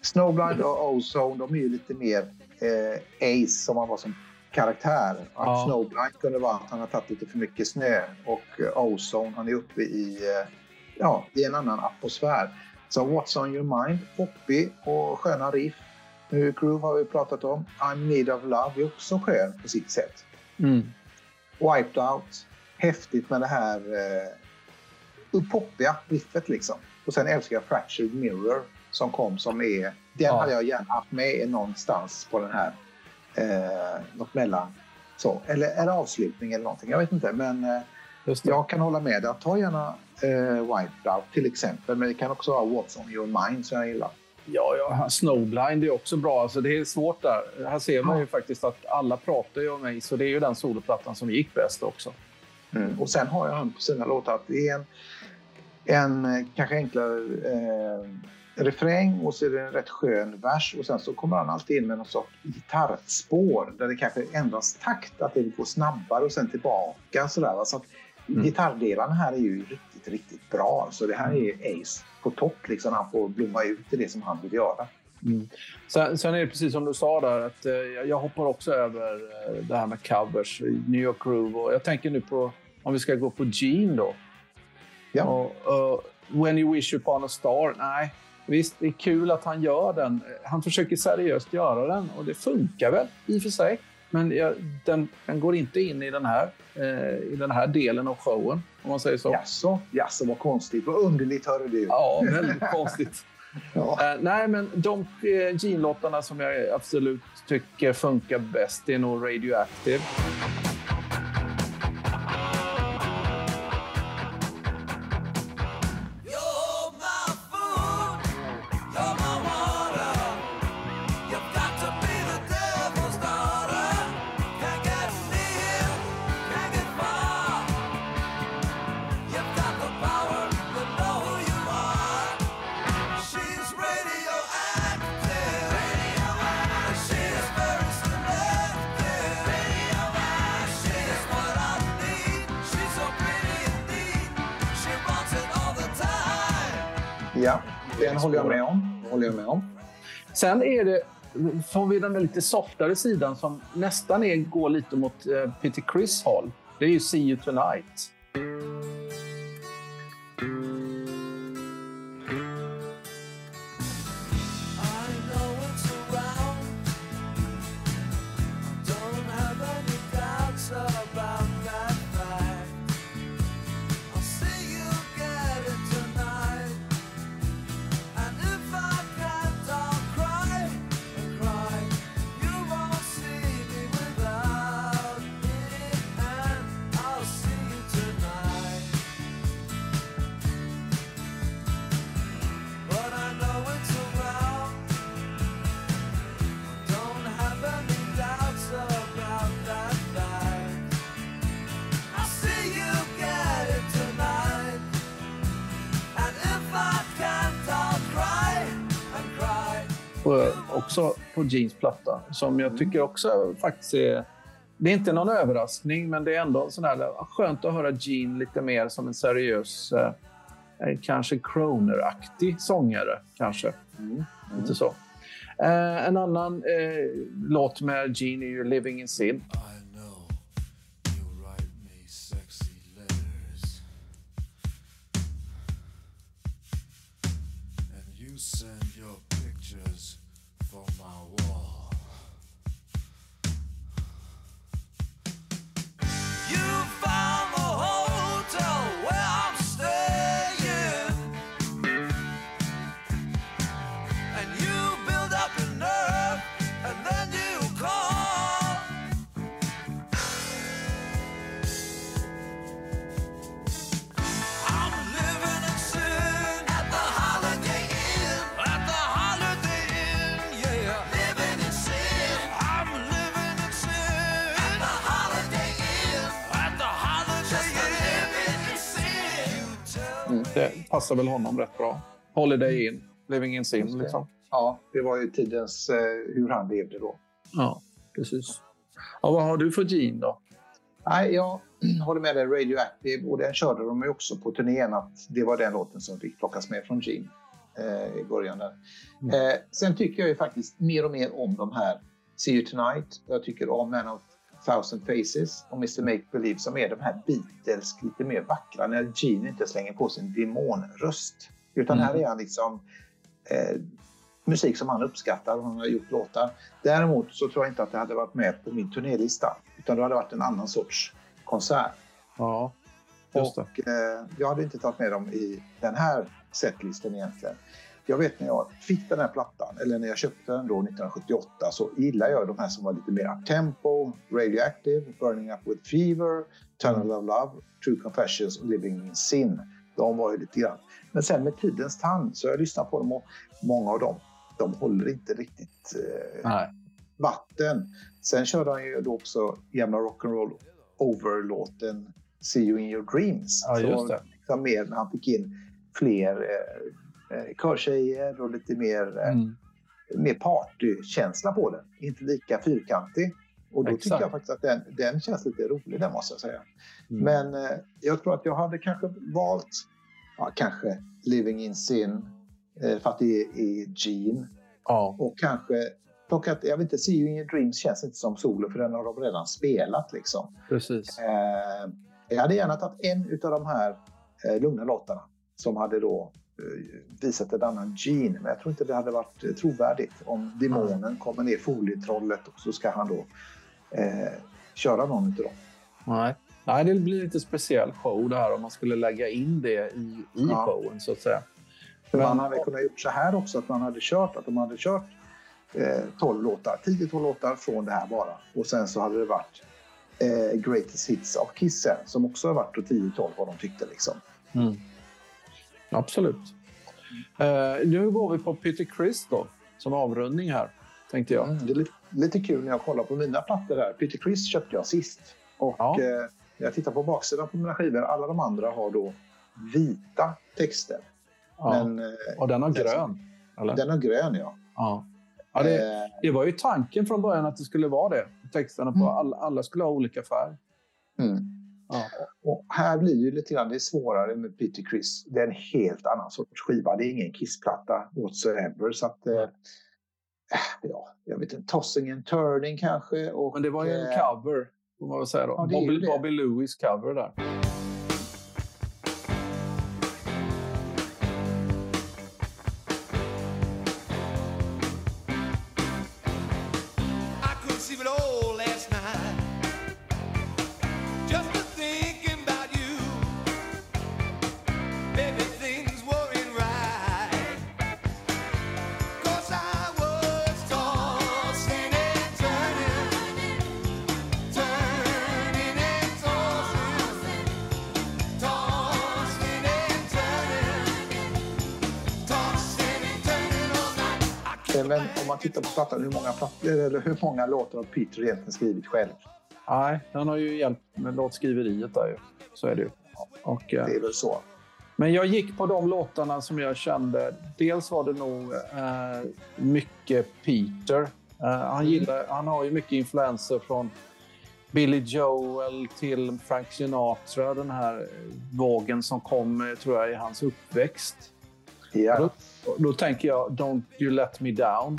Snowblind och Ozone. De är ju lite mer eh, Ace som han var som karaktär. Att ja. Snowblind kunde vara att han har tagit lite för mycket snö och eh, Ozone, han är uppe i, eh, ja, i en annan atmosfär. Så What's on your mind, poppig och sköna riff. Nu Groove har vi pratat om. I'm need of love är också skön på sitt sätt. Mm. Wiped out, häftigt med det här eh, poppiga riffet liksom. Och sen älskar jag Fractured Mirror som kom som är... Den ja. hade jag gärna haft med någonstans på den här. Eh, något mellan så. Eller en avslutning eller någonting. Jag vet inte men eh, jag kan hålla med dig. Ta gärna eh, Wipeout till exempel. Men det kan också vara What's on your mind som jag gillar. Ja, ja, Snowblind är också bra. Alltså, det är svårt där. Här ser man ju faktiskt att alla pratar ju om mig, så det är ju den soloplattan som gick bäst också. Mm. Och sen har jag han på sina låtar att det är en, en eh, kanske enklare eh, refräng och så är det en rätt skön vers och sen så kommer han alltid in med något sorts gitarrspår där det kanske ändras takt, att det går snabbare och sen tillbaka sådär. Så att mm. gitarrdelarna här är ju riktigt, riktigt bra. Så det här är Ace på topp. Liksom. Han får blomma ut i det som han vill göra. Mm. Sen, sen, är det precis som du sa där, att eh, jag hoppar också över eh, det här med covers, New York Groove. Och jag tänker nu på, om vi ska gå på Gene då. Ja. Och, uh, When you wish upon a star. Nej, visst, det är kul att han gör den. Han försöker seriöst göra den och det funkar väl i och för sig. Men jag, den, den, går inte in i den, här, eh, i den här delen av showen, om man säger så. Jaså, jaså vad konstigt. Vad underligt hörde du. Ja, väldigt konstigt. [LAUGHS] ja. eh, nej, men de eh, Gene-låtarna som jag absolut tycker funkar bäst är nog Radioactive. Sen är det, får vi den lite softare sidan som nästan är, går lite mot uh, Peter Chris håll. Det är ju See You Tonight. På Jeans platta. Som jag mm. tycker också faktiskt är... Det är inte någon överraskning, men det är ändå sådär, skönt att höra Gene lite mer som en seriös, eh, eh kanske Croner-aktig sångare. Kanske. Mm. Mm. Inte så. Eh, en annan eh, låt med Gene är ju Living in Sin. Passar väl honom rätt bra. Holiday in, living in sin. Liksom. Ja, det var ju tidens eh, hur han levde då. Ja, precis. Ja, vad har du för Gene då? Nej, jag [CLEARS THROAT] håller med dig. Radioactive och den körde de ju också på turnén att det var den låten som fick plockas med från Gene eh, i början. Där. Mm. Eh, sen tycker jag ju faktiskt mer och mer om de här See You Tonight. Jag tycker om Man of Thousand Faces och Mr Make Believe som är de här Beatles lite mer vackra när Gene inte slänger på sin demonröst. Utan mm. här är han liksom eh, musik som han uppskattar och han har gjort låtar. Däremot så tror jag inte att det hade varit med på min turnélista utan det hade varit en annan sorts konsert. Ja, just det. Och eh, jag hade inte tagit med dem i den här setlisten egentligen jag vet när jag fick den här plattan, eller när jag köpte den då 1978, så gillar jag de här som var lite mer tempo, Radioactive, Burning Up With Fever, Tunnel of Love, True Confessions och Living In Sin. De var ju lite grann. Men sen med tidens tand så har jag lyssnat på dem och många av dem, de håller inte riktigt eh, vatten. Sen körde han ju då också gamla rock'n'roll over-låten See You In Your Dreams. Ja, just det. Så, liksom mer när han fick in fler eh, eh, körtjejer och lite mer, eh, mm. mer partykänsla på den. Inte lika fyrkantig. Och då Exakt. tycker jag faktiskt att den, den känns lite rolig, den måste jag säga. Mm. Men eh, jag tror att jag hade kanske valt, ja, kanske Living in Sin, eh, för att det är, är Gene. Ja. Och kanske plockat, jag vet inte, See You In Your Dreams känns inte som solo för den har de redan spelat liksom. Precis. Eh, jag hade gärna tagit en av de här eh, lugna låtarna som hade då visat en annan gene. Men jag tror inte det hade varit eh, trovärdigt om demonen kommer ner folietrollet och så ska han då eh, köra någon av dem. Nej. Nej, det blir lite speciell show det här om man skulle lägga in det i, i ja. showen så att säga. Men, man hade kunnat gjort så här också att man hade kört, att de hade kört eh, 12 låtar, 10-12 låtar från det här bara. Och sen så hade det varit eh, Greatest Hits av Kissen som också har varit 10-12 vad de tyckte liksom. Mm. Absolut. Uh, nu går vi på Peter Chris då, som avrundning här, tänkte jag. Mm, det är lite, lite, kul när jag kollar på mina plattor här. Peter Chris köpte jag sist. Och ja. eh, när jag tittar på baksidan på mina skivor, alla de andra har då vita texter. Ja. Men, eh, och den har grön? Eller? Den har grön, ja. ja. ja det, eh. det, var ju tanken från början att det skulle vara det. Texterna på mm. alla, alla skulle ha olika färg. Mm. Ja. Och här blir det lite grann det svårare med Peter Chris. Det är en helt annan sorts skiva. Det är ingen Kiss-platta whatsoever. Så att, eh, ja, jag vet inte, Tossing and Turning kanske. Och, Men det var ju en eh, cover, får man väl säga då. Ja, Bobby, Bobby Lewis cover där. Man tittar på plattan, hur många, eller hur många låtar har Peter egentligen skrivit själv? Nej, han har ju hjälpt med låtskriveriet där ju. Så är det ju. Och, eh, det är väl så. Men jag gick på de låtarna som jag kände. Dels var det nog eh, mycket Peter. Eh, han, mm. gillar, han har ju mycket influenser från Billy Joel till Frank Sinatra. Den här vågen som kom, tror jag, i hans uppväxt. Ja. Då, då tänker jag Don't you let me down.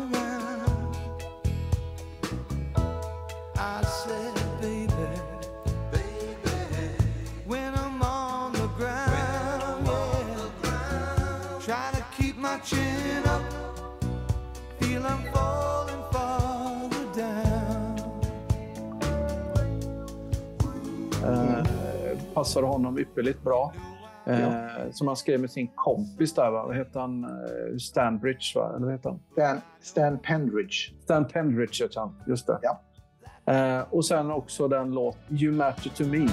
passade honom ypperligt bra. Eh, ja. Som han skrev med sin kompis där, va? vad heter han? Eh, Stanbridge, va? eller vad heter han? Stan, Stan Pendridge. Stan Pendridge heter han, just det. Ja. Eh, och sen också den låt You Matter To Me.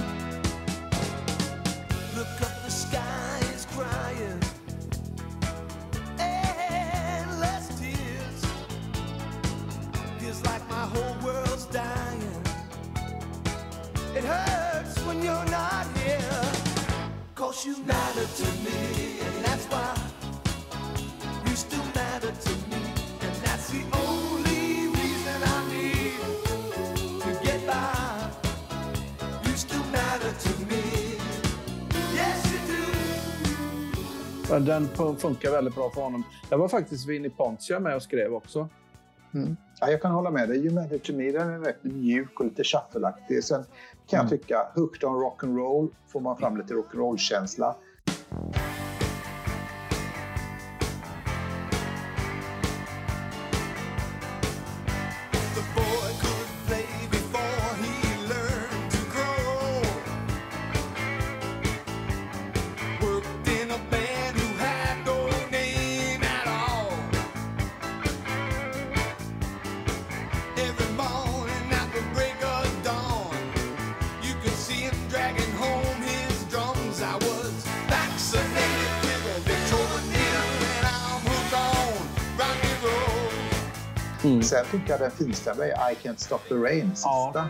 Do. Den funkar väldigt bra för honom. Det var faktiskt Vinnie Pontio med och skrev också. Mm. Ja, jag kan hålla med dig. You Matter To Me den är rätt mjuk och lite shuffleaktig. Sen kan mm. jag tycka, Hooked on Rock'n'Roll får man fram lite rock'n'roll-känsla. sen tycker jag den finsta är I Can't Stop The Rain, sista. Ja.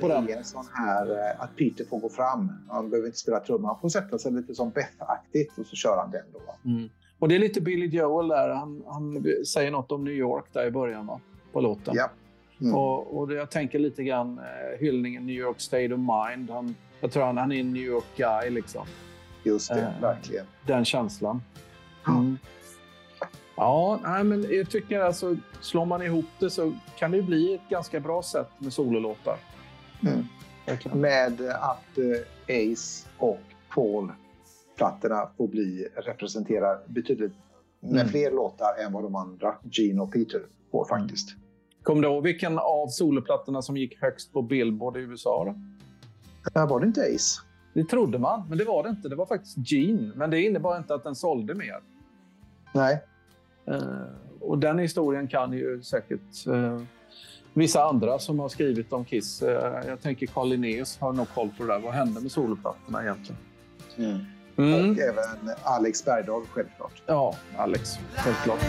På det. En sån här, eh, att Peter får gå fram. Han behöver inte spela trumma. Han får sätta sig lite som Beth-aktigt och så kör han den då. Mm. Och det är lite Billy Joel där. Han, han säger något om New York där i början va? på låten. Ja. Mm. Och, och jag tänker lite grann eh, hyllningen New York State of Mind. Han, jag tror han, han är en New York guy liksom. Just det, eh, verkligen. Den känslan. Mm. Ja, nej, men jag tycker alltså, slår man ihop det så kan det bli ett ganska bra sätt med sololåtar. Mm. Med att eh, Ace och Paul-plattorna får bli representerar betydligt med mm. fler låtar än vad de andra, Gene och Peter, får faktiskt. Mm. Kommer du ihåg vilken av soloplattorna som gick högst på Billboard i USA? Då? Ja, var det inte Ace? Det trodde man, men det var det inte. Det var faktiskt Gene. Men det innebar inte att den sålde mer. Nej. Uh, och den historien kan ju säkert uh, vissa andra som har skrivit om Kiss. Eh, jag tänker Carl Linnaeus har nog koll på det där. Vad hände med soloplattorna egentligen? Mm. Mm. Och även Alex Bergdahl självklart. Ja, Alex. Självklart.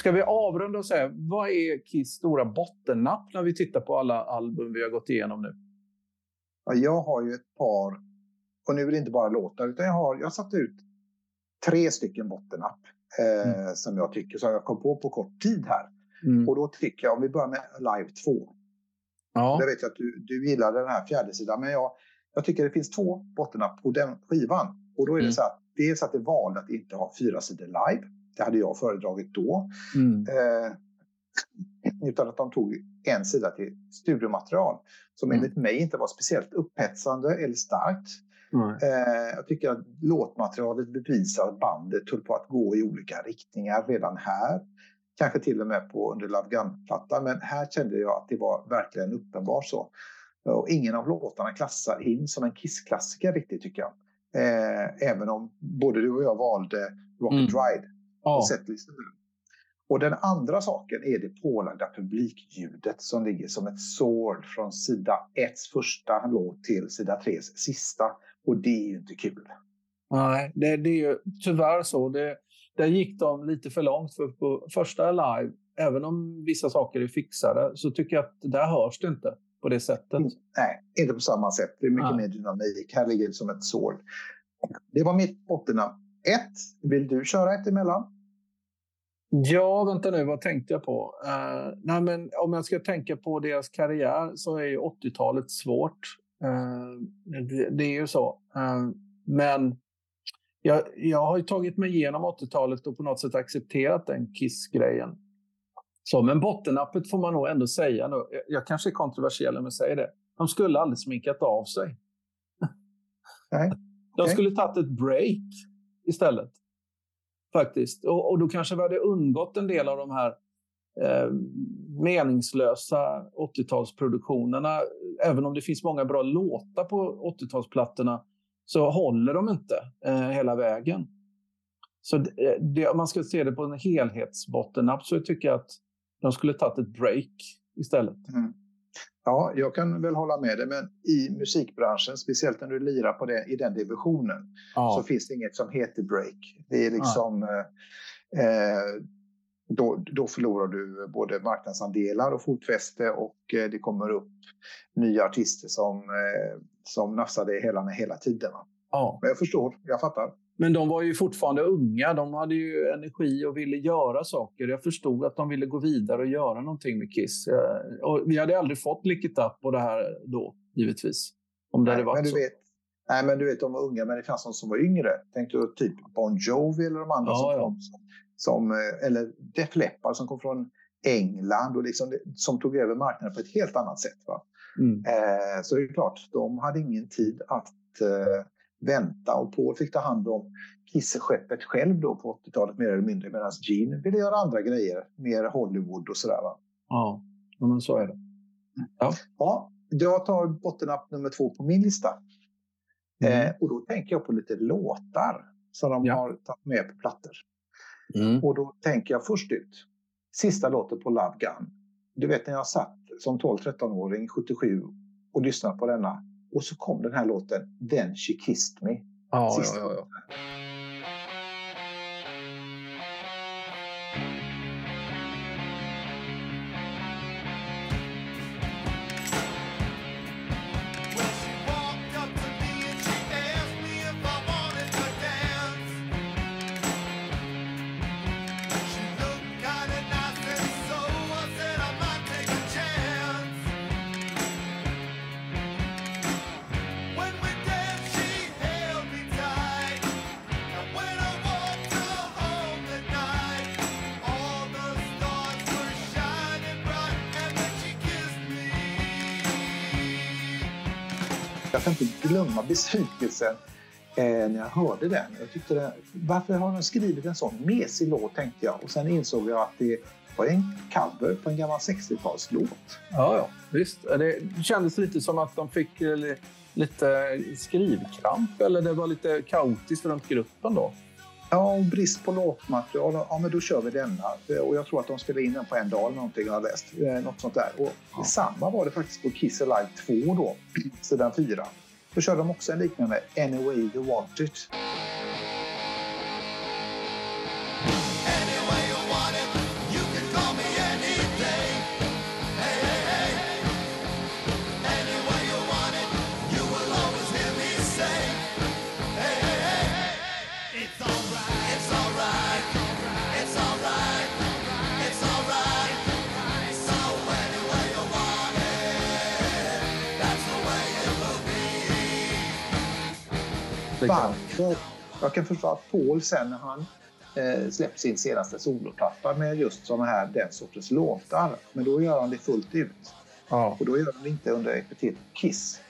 Ska vi avrunda och säga, vad är Kiss stora bottennapp när vi tittar på alla album vi har gått igenom nu? Ja, jag har ju ett par, och nu är det inte bara låtar, utan jag har, jag har satt ut tre stycken bottennapp eh, mm. som jag tycker, som jag kom på på kort tid här. Mm. Och då tycker jag, om vi börjar med Live 2. Ja. Jag vet att du, du gillar den här fjärde sidan, men jag, jag tycker det finns två bottennapp på den skivan. Och då är det mm. så att dels att det valde att inte ha fyra sidor live. Det hade jag föredragit då. Mm. Eh, utan att de tog en sida till studiomaterial som mm. enligt mig inte var speciellt upphetsande eller starkt. Mm. Eh, jag tycker att låtmaterialet bevisar att bandet höll på att gå i olika riktningar redan här. Kanske till och med på under Love Gun-plattan, men här kände jag att det var verkligen uppenbart så. Och ingen av låtarna klassar in som en Kiss-klassiker riktigt tycker jag. Eh, även om både du och jag valde Rocket mm. Ride ja. setlistan. Och den andra saken är det pålagda publikljudet som ligger som ett sword från sida 1 första låt till sida 3 sista. Och det är ju inte kul. Nej, det, det är ju tyvärr så. Det, där gick de lite för långt. För på första live, även om vissa saker är fixade, så tycker jag att där hörs det inte på det sättet. Mm, nej, inte på samma sätt. Det är mycket Nej. mer dynamik. Här ligger det som ett sword. Det var mitt bottennamn ett, vill du köra ett emellan? Ja, vänta nu, vad tänkte jag på? Uh, nej, men om jag ska tänka på deras karriär så är ju 80-talet svårt. Uh, det, det, är ju så. Uh, men jag, jag har ju tagit mig igenom 80-talet och på något sätt accepterat den Kiss-grejen. Så, men bottennappet får man nog ändå säga nu. Jag, jag kanske är kontroversiell om jag säger det. De skulle aldrig sminkat av sig. Nej. De skulle tagit ett break istället. Faktiskt. Och, och då kanske vi hade undgått en del av de här eh, meningslösa 80-talsproduktionerna. Även om det finns många bra låtar på 80-talsplattorna så håller de inte eh, hela vägen. Så det, eh, det, om man ska se det på en helhetsbottennapp så tycker jag att de skulle tagit ett break istället. Mm. Ja, jag kan väl hålla med dig, men i musikbranschen, speciellt när du lirar på det, i den divisionen, Ja. så finns det inget som heter break. Det är liksom... Eh, eh, då, då förlorar du både marknadsandelar och fotfäste och eh, det kommer upp nya artister som, eh, som nafsar dig i hälarna hela tiden. va. ja. Men jag förstår, jag fattar. Men de var ju fortfarande unga. De hade ju energi och ville göra saker. Jag förstod att de ville gå vidare och göra någonting med Kiss. Eh, Och vi hade aldrig fått Lick It Up och det här då, givetvis. Om det hade Nej, varit men du så. vet, nej, men du vet, de var unga, men det fanns de som var yngre. Tänk du typ Bon Jovi eller de andra Ja, som ja. kom. Som, som, eh, eller Def Leppard som kom från England och liksom, som tog över marknaden på ett helt annat sätt. Va? Mm. Eh, så det är klart, de hade ingen tid att eh, vänta och Paul fick ta hand om Kisseskeppet själv då på 80-talet mer eller mindre medan Gene ville göra andra grejer, mer Hollywood och sådär. Va? Ja, ja, men så är det. Ja, jag tar bottennapp nummer två på min lista. Mm. Eh, och då tänker jag på lite låtar som de Ja. har tagit med på plattor. Mm. Och då tänker jag först ut sista låten på Love Gun. Du vet när jag satt som 12-13-åring 77 och lyssnade på denna och så kom den här låten Then She Kissed Me. Ja, ja, ja, ja. Glömma besvikelsen eh, när jag hörde den. Jag tyckte det, varför har de skrivit en sån mesig låt tänkte jag. Och sen insåg jag att det var en cover på en gammal 60-talslåt. ja, ja. Visst. Det kändes lite som att de fick eh, li- lite skrivkramp eller det var lite kaotiskt runt gruppen då. Ja, och brist på låtmaterial. Ja, men då kör vi denna. Och jag tror att de spelade in den på en dag eller någonting har jag läst. Eh, Något sånt där. Och samma var det faktiskt på Kiss Alive 2 då, sidan 4. Då kör de också en liknande Any way you want it. Varför? Jag kan förstå att Paul sen när han eh, släpper sin senaste soloplatta med just såna här, den sortens låtar. Men då gör han det fullt ut. Ja. Och då gör han det inte under epitetet Kiss.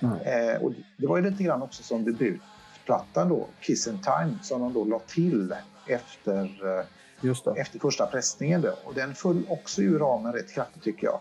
Mm. Eh, och det var ju lite grann också som debutplattan då, Kiss in Time, som de då la till efter, eh, efter första pressningen. Då. Och den föll också ur ramen rätt kraftigt tycker jag.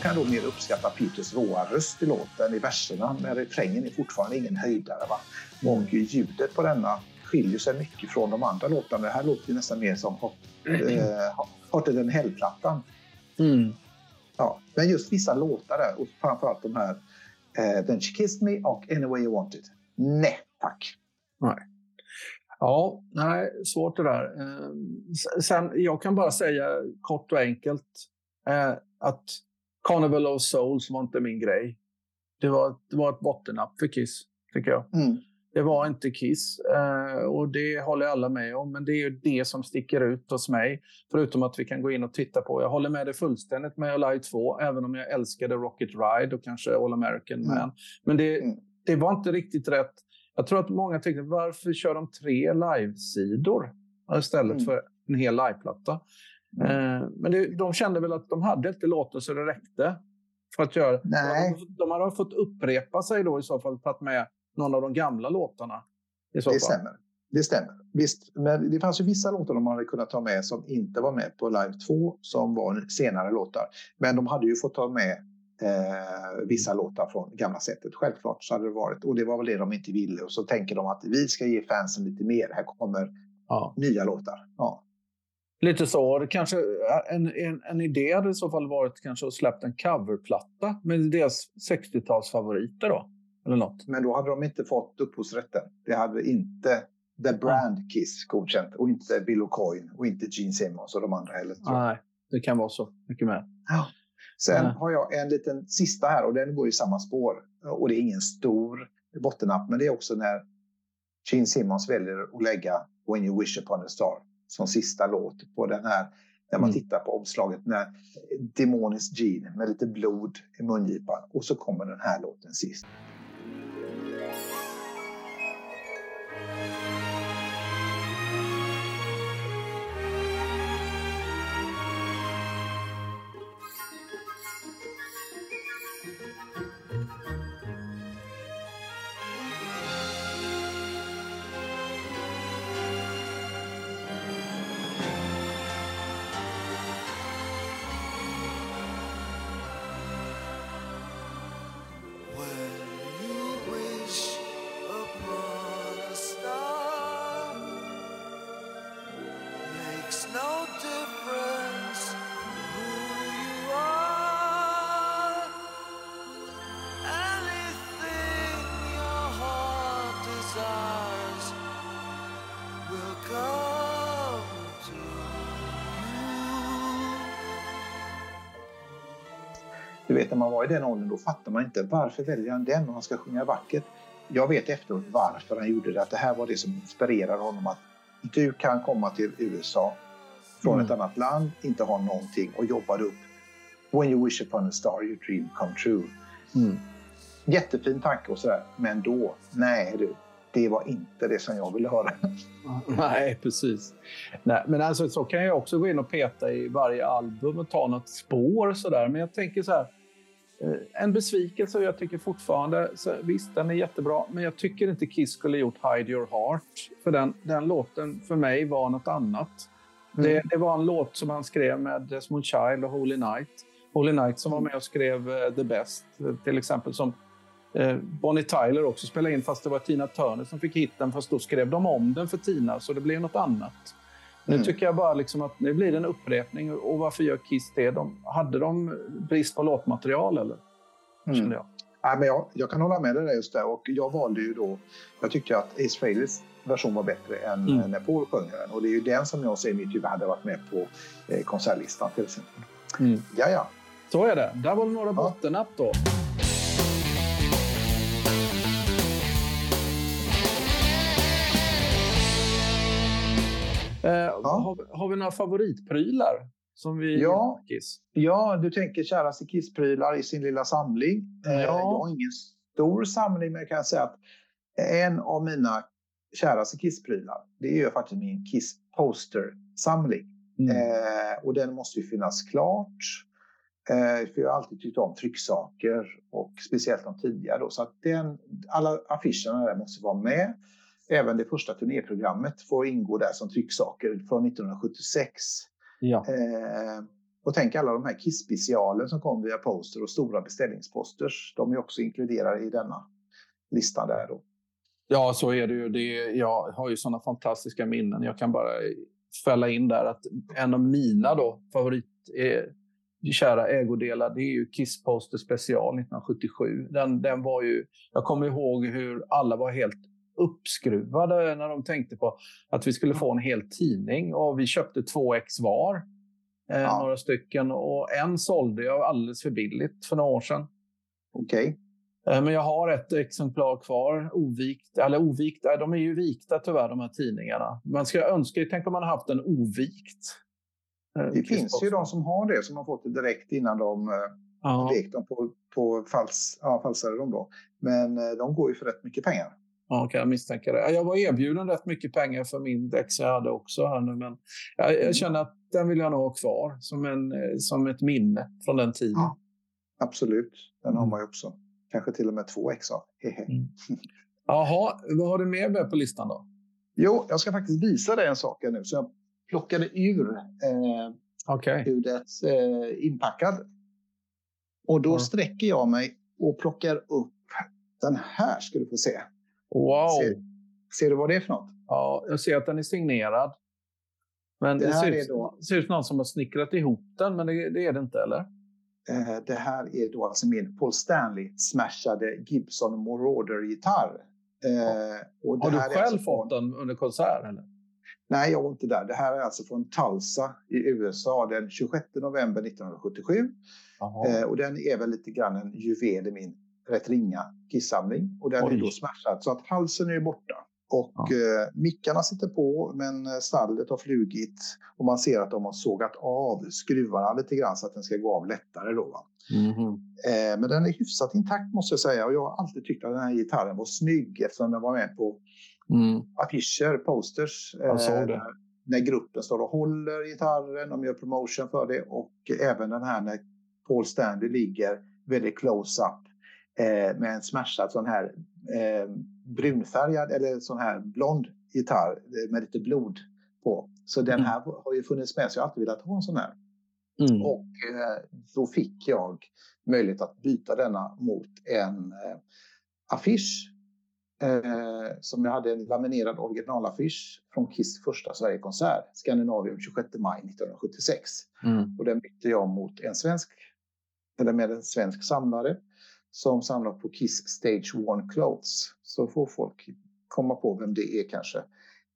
Idag kan jag då mer uppskatta Peters råa röst i låten i verserna, men refrängen är fortfarande ingen höjdare. Va? Och ljudet på denna skiljer sig mycket från de andra låtarna. Det här låter nästan mer som Hot, eh, Hotter than Hell-plattan. Mm. Ja, men just vissa låtar där och framförallt de här eh, Then She Kissed Me och Any Way You Want It. Nej, tack. Ja, nej, svårt det där. Eh, Sen, jag kan bara säga kort och enkelt eh, att Carnival of Souls var inte min grej. Det var, det var ett bottennapp för Kiss, tycker jag. Mm. Det var inte Kiss eh, och det håller alla med om. Men det är ju det som sticker ut hos mig. Förutom att vi kan gå in och titta på. Jag håller med dig fullständigt med Alive 2. Även om jag älskade Rocket Ride och kanske All American Mm. Man. Men det, Mm. det var inte riktigt rätt. Jag tror att många tänkte varför kör de tre livesidor istället Mm. för en hel liveplatta? Eh, men det, de kände väl att de hade inte låten så det räckte. För att göra. Nej. De, de hade fått upprepa sig då i så fall att med någon av de gamla låtarna. Det fall. stämmer. Det stämmer. Visst, men det fanns ju vissa låtar de hade kunnat ta med som inte var med på Live 2 som var senare låtar. Men de hade ju fått ta med eh, vissa låtar från gamla sättet. Självklart så hade det varit. Och det var väl det de inte ville. Och så tänker de att vi ska ge fansen lite mer. Här kommer Ja. nya låtar. Ja. Lite så. Kanske, en, en, en idé hade i så fall varit kanske att släppa en coverplatta med deras 60-talsfavoriter då. Eller något. Men då hade de inte fått upphovsrätten. Det hade inte The Brand Kiss godkänt. Och inte Bill O'Coin och inte Gene Simmons och de andra heller. Nej, det kan vara så. Mycket mer. Sen Nej. har jag en liten sista här och den går i samma spår. Och det är ingen stor bottennapp, men det är också när Gene Simmons väljer att lägga When you wish upon a star som sista låt på den här. När man Mm. tittar på omslaget när demonisk Gene med lite blod i mungipan. Och så kommer den här låten sist. Man var i den åldern då fattar man inte varför väljer han den om han ska sjunga vackert. Jag vet efteråt varför han gjorde det. Att det här var det som inspirerade honom att du kan komma till USA från Mm. ett annat land, inte ha någonting och jobbade upp When you wish upon a star your dream come true. Mm. Jättefin tanke och sådär. Men då, nej du, det var inte det som jag ville höra. [LAUGHS] Nej, precis. Nej, men alltså, så kan jag också gå in och peta i varje album och ta något spår. Sådär. Men jag tänker så här. Eh, En besvikelse och jag tycker fortfarande, så visst den är jättebra, men jag tycker inte Kiss skulle gjort Hide Your Heart. För den, den låten för mig var något annat. Det, det var en låt som han skrev med Desmond Child och Holy Night. Holy Night som var med och skrev eh, The Best, eh, till exempel. Som eh, Bonnie Tyler också spelade in, fast det var Tina Turner som fick hitten. Fast då skrev de om den för Tina, så det blev något annat. Nu Mm. tycker jag bara liksom att nu blir det en upprepning. Och varför gör Kiss det? De, hade de brist på låtmaterial eller? Kände Mm. jag. Nej, men jag, jag kan hålla med dig där just där. Och jag valde ju då, jag tyckte att Ace Frehley's version var bättre än Mm. när Paul sjunger den. Och det är ju den som jag ser i mitt huvud hade varit med på eh, konsertlistan till exempel. Mm. Ja, ja. Så är det. Där var det några bottennapp då. Eh, har, har vi några favoritprylar som vi Ja. Kiss? Ja, du tänker käraste Kiss-prylar i sin lilla samling. Eh, Ja. Jag har ingen stor samling, men jag kan säga att en av mina käraste Kiss-prylar, det är ju faktiskt min Kiss Poster-samling. Mm. Eh, och den måste ju finnas klart. Eh, för jag har alltid tyckt om trycksaker och speciellt de tidiga. Då, så att den, alla affischerna där måste vara med. Även det första turnéprogrammet får ingå där som trycksaker från 1976. Ja. Eh, Och tänk alla de här Kiss-specialen som kom via poster och stora beställningsposters. De är också inkluderade i denna listan där då. Ja, så är det ju. Det, jag har ju sådana fantastiska minnen. Jag kan bara fälla in där att en av mina då, favorit, eh, kära ägodelar, det är ju Kiss Poster Special 1977. Den, den var ju, jag kommer ihåg hur alla var helt uppskruvade när de tänkte på att vi skulle få en hel tidning och vi köpte två ex var. Eh, Ja. Några stycken och en sålde jag alldeles för billigt för några år sedan. Okej. Eh, Men jag har ett exemplar kvar, ovikt, eller ovikt, de är ju vikta tyvärr de här tidningarna. Man ska önska, tänk om man har haft en ovikt. Eh, Det finns ju de som har det, som har fått det direkt innan de eh, Ja, vek dem på, på fals, ja, falsare dem då. Men de går ju för rätt mycket pengar. Ja, kan jag misstänka det. Jag var erbjuden rätt mycket pengar för min däck jag hade också här nu, men jag, jag känner att den vill jag nog ha kvar som, en, eh, som ett minne från den tiden. Ja. Absolut, den har Mm. man ju också. Kanske till och med två ex av. Mm. Jaha, vad har du med på listan då? Jo, jag ska faktiskt visa dig en sak här nu. Så jag plockade ur eh, Okej. hudet eh, inpackad. Och då Ja. sträcker jag mig och plockar upp den här ska du få se. Wow! Ser, ser du vad det är för något? Ja, jag ser att den är signerad. Men Det det, ser, ut, då- ser ut som någon som har snickrat ihop den, men det, det är det inte, eller? Eh, det här är då alltså min Paul Stanley smashade Gibson Marauder-gitarr. Eh, och det Har du själv alltså fått den under konsert? Eller? Nej, jag var inte där. Det här är alltså från Tulsa i USA den 26 november 1977. Eh, och den är väl lite grann en juvel i min rätt ringa kissamling. Och den Oj. är då smashad så att halsen är borta. Och Ja. eh, mickarna sitter på men eh, stallet har flugit. Och man ser att de har sågat av skruvarna lite grann så att den ska gå av lättare då. Va? Mhm. Eh, men den är hyfsat intakt måste jag säga. Och jag har alltid tyckt att den här gitarren var snygg eftersom den var med på Mm. affischer, posters. Det. När, när gruppen står och håller gitarren, de gör promotion för det. Och även den här när Paul Stanley ligger väldigt close up eh, med en smashad sån här eh, brunfärgad eller sån här blond gitarr eh, med lite blod på. Så den Mm. här har ju funnits med så jag har alltid velat ha en sån här. Mm. Och eh, då fick jag möjlighet att byta denna mot en eh, affisch. Eh, som jag hade en laminerad originalaffisch från Kiss första Sverigekonsert, Skandinavium 26 maj 1976. Mm. Och den bytte jag mot en svensk, eller med en svensk samlare som samlar på Kiss Stage One Clothes. Så får folk komma på vem det är kanske.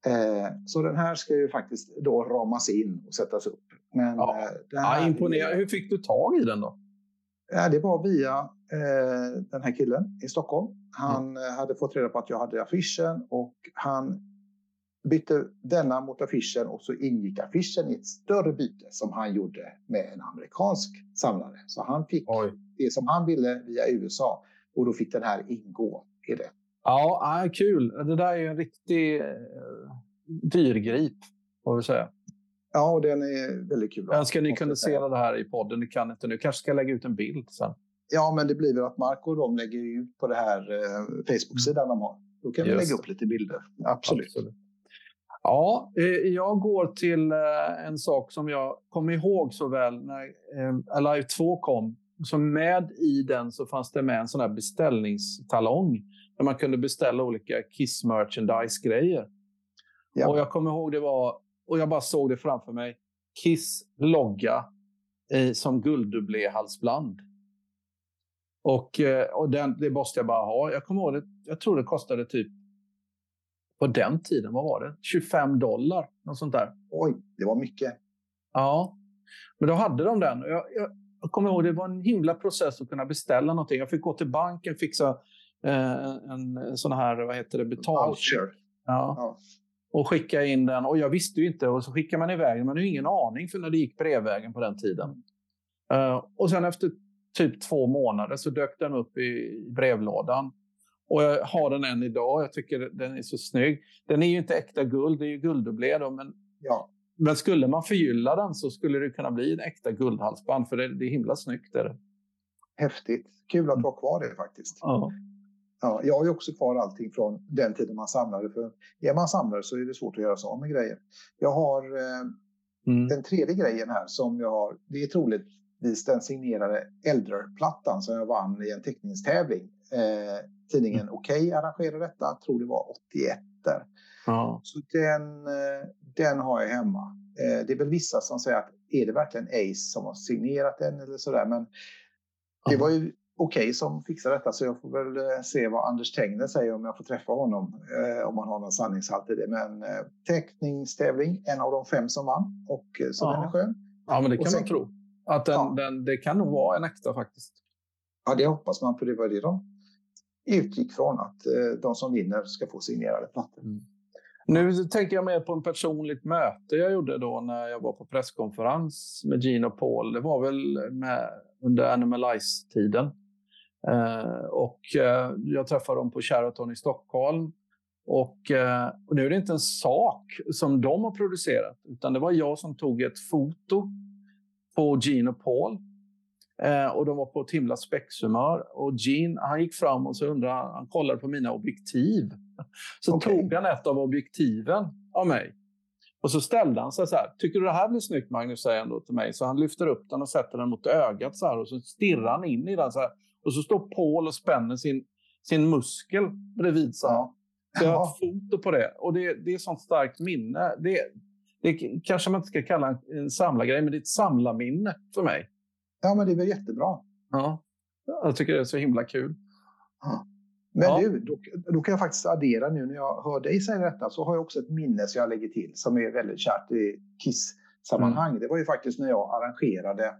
Eh, så den här ska ju faktiskt då ramas in och sättas upp. Men, Ja. eh, Ja, imponerande. Hur fick du tag i den då? Ja, det var via eh, den här killen i Stockholm. Han eh, hade fått reda på att jag hade affischen och han bytte denna mot affischen och så ingick affischen i ett större byte som han gjorde med en amerikansk samlare. Så han fick Oj. Det som han ville via USA och då fick den här ingå i det. Ja, kul. Det där är ju en riktig eh, dyrgrip, får vi säga. Ja, och den är väldigt kul. Jag önskar ni kunde se det här i podden. Ni kan inte nu. Kanske ska jag lägga ut en bild sen. Ja, men det blir väl att Marco och de lägger ut på det här eh, Facebook-sidan de har. Då kan vi Just lägga det. upp lite bilder. Absolut. Ja, eh, jag går till eh, en sak som jag kommer ihåg så väl när eh, Alive 2 kom. Så med i den så fanns det med en sån här beställningstalong där man kunde beställa olika Kiss merchandise-grejer. Ja. Och jag kommer ihåg det var, och jag bara såg det framför mig, Kiss logga eh, som gulddubblé-halsband. Och, eh, och den, det måste jag bara ha. Jag kommer ihåg det, jag tror det kostade typ på den tiden, vad var det? 25 dollar, något sånt där. Oj, det var mycket. Ja, men då hade de den. Jag, jag, jag kommer ihåg det var en himla process att kunna beställa någonting. Jag fick gå till banken, fixa eh, en sån här, vad heter det, betal... Voucher. Ja. Ja. Och skicka in den. Och jag visste ju inte. Och så skickar man iväg den. Man har ingen aning för när det gick brevvägen på den tiden. Eh, och sen efter typ två månader så dök den upp i brevlådan. Och jag har den än idag. Jag tycker den är så snygg. Den är ju inte äkta guld, det är ju gulddubblé då, men Ja, men skulle man förgylla den så skulle det kunna bli en äkta guldhalsband för det, det är himla snyggt. Är det. häftigt. Kul att du har kvar det faktiskt. Ja. Ja, jag har ju också kvar allting från den tiden man samlade. För är man samlare så är det svårt att göra sig av med grejer. Jag har eh, Mm. Den tredje grejen här som jag har, det är troligtvis den signerade Elder-plattan som jag vann i en teckningstävling. Eh, tidningen mm. Okej okay arrangerade detta, jag tror det var 81 där. Ja. Så den, eh, den har jag hemma. Eh, det är väl vissa som säger att är det verkligen Ace som har signerat den eller sådär. Men det var ju Okej okay som fixar detta så jag får väl eh, se vad Anders Tengner säger om jag får träffa honom. Eh, om han har någon sanningshalt i det. Men teckningstävling, en av de fem som vann. Och, så ja. den är skön. Ja, men det kan sen, man tro. Att den, ja. den, det kan nog vara en äkta faktiskt. Ja, det hoppas man. För det var det de utgick från. Att de som vinner ska få signerade plattor. Mm. Nu tänker jag mer på ett personligt möte jag gjorde då när jag var på presskonferens med Gene och Paul. Det var väl med, under Animalize-tiden. Eh, och eh, jag träffade dem på Sheraton i Stockholm. Och, eh, och, nu är det inte en sak som de har producerat, utan det var jag som tog ett foto på Gene och Paul. Eh, och de var på ett himla spexhumör. Och Gene, han gick fram och så undrade, han kollade på mina objektiv. [LAUGHS] Så okay. tog han ett av objektiven av mig. Och så ställde han sig så här. Tycker du det här blir snyggt Magnus? säger han då till mig. Så han lyfter upp den och sätter den mot ögat så här. Och så stirrar han in i den så här. Och så står Paul och spänner sin, sin muskel bredvid sig. Ja. Så jag har ett foto på det. Och det, det är sånt starkt minne. Det, det kanske man inte ska kalla en, en samlargrej, men det är ett samlarminne för mig. Ja, men det är väl jättebra. Ja, jag tycker det är så himla kul. Ja. Men ja. du, då, då, kan jag faktiskt addera nu när jag hör dig säga detta så har jag också ett minne som jag lägger till som är väldigt kärt i Kiss-sammanhang. Mm. Det var ju faktiskt när jag arrangerade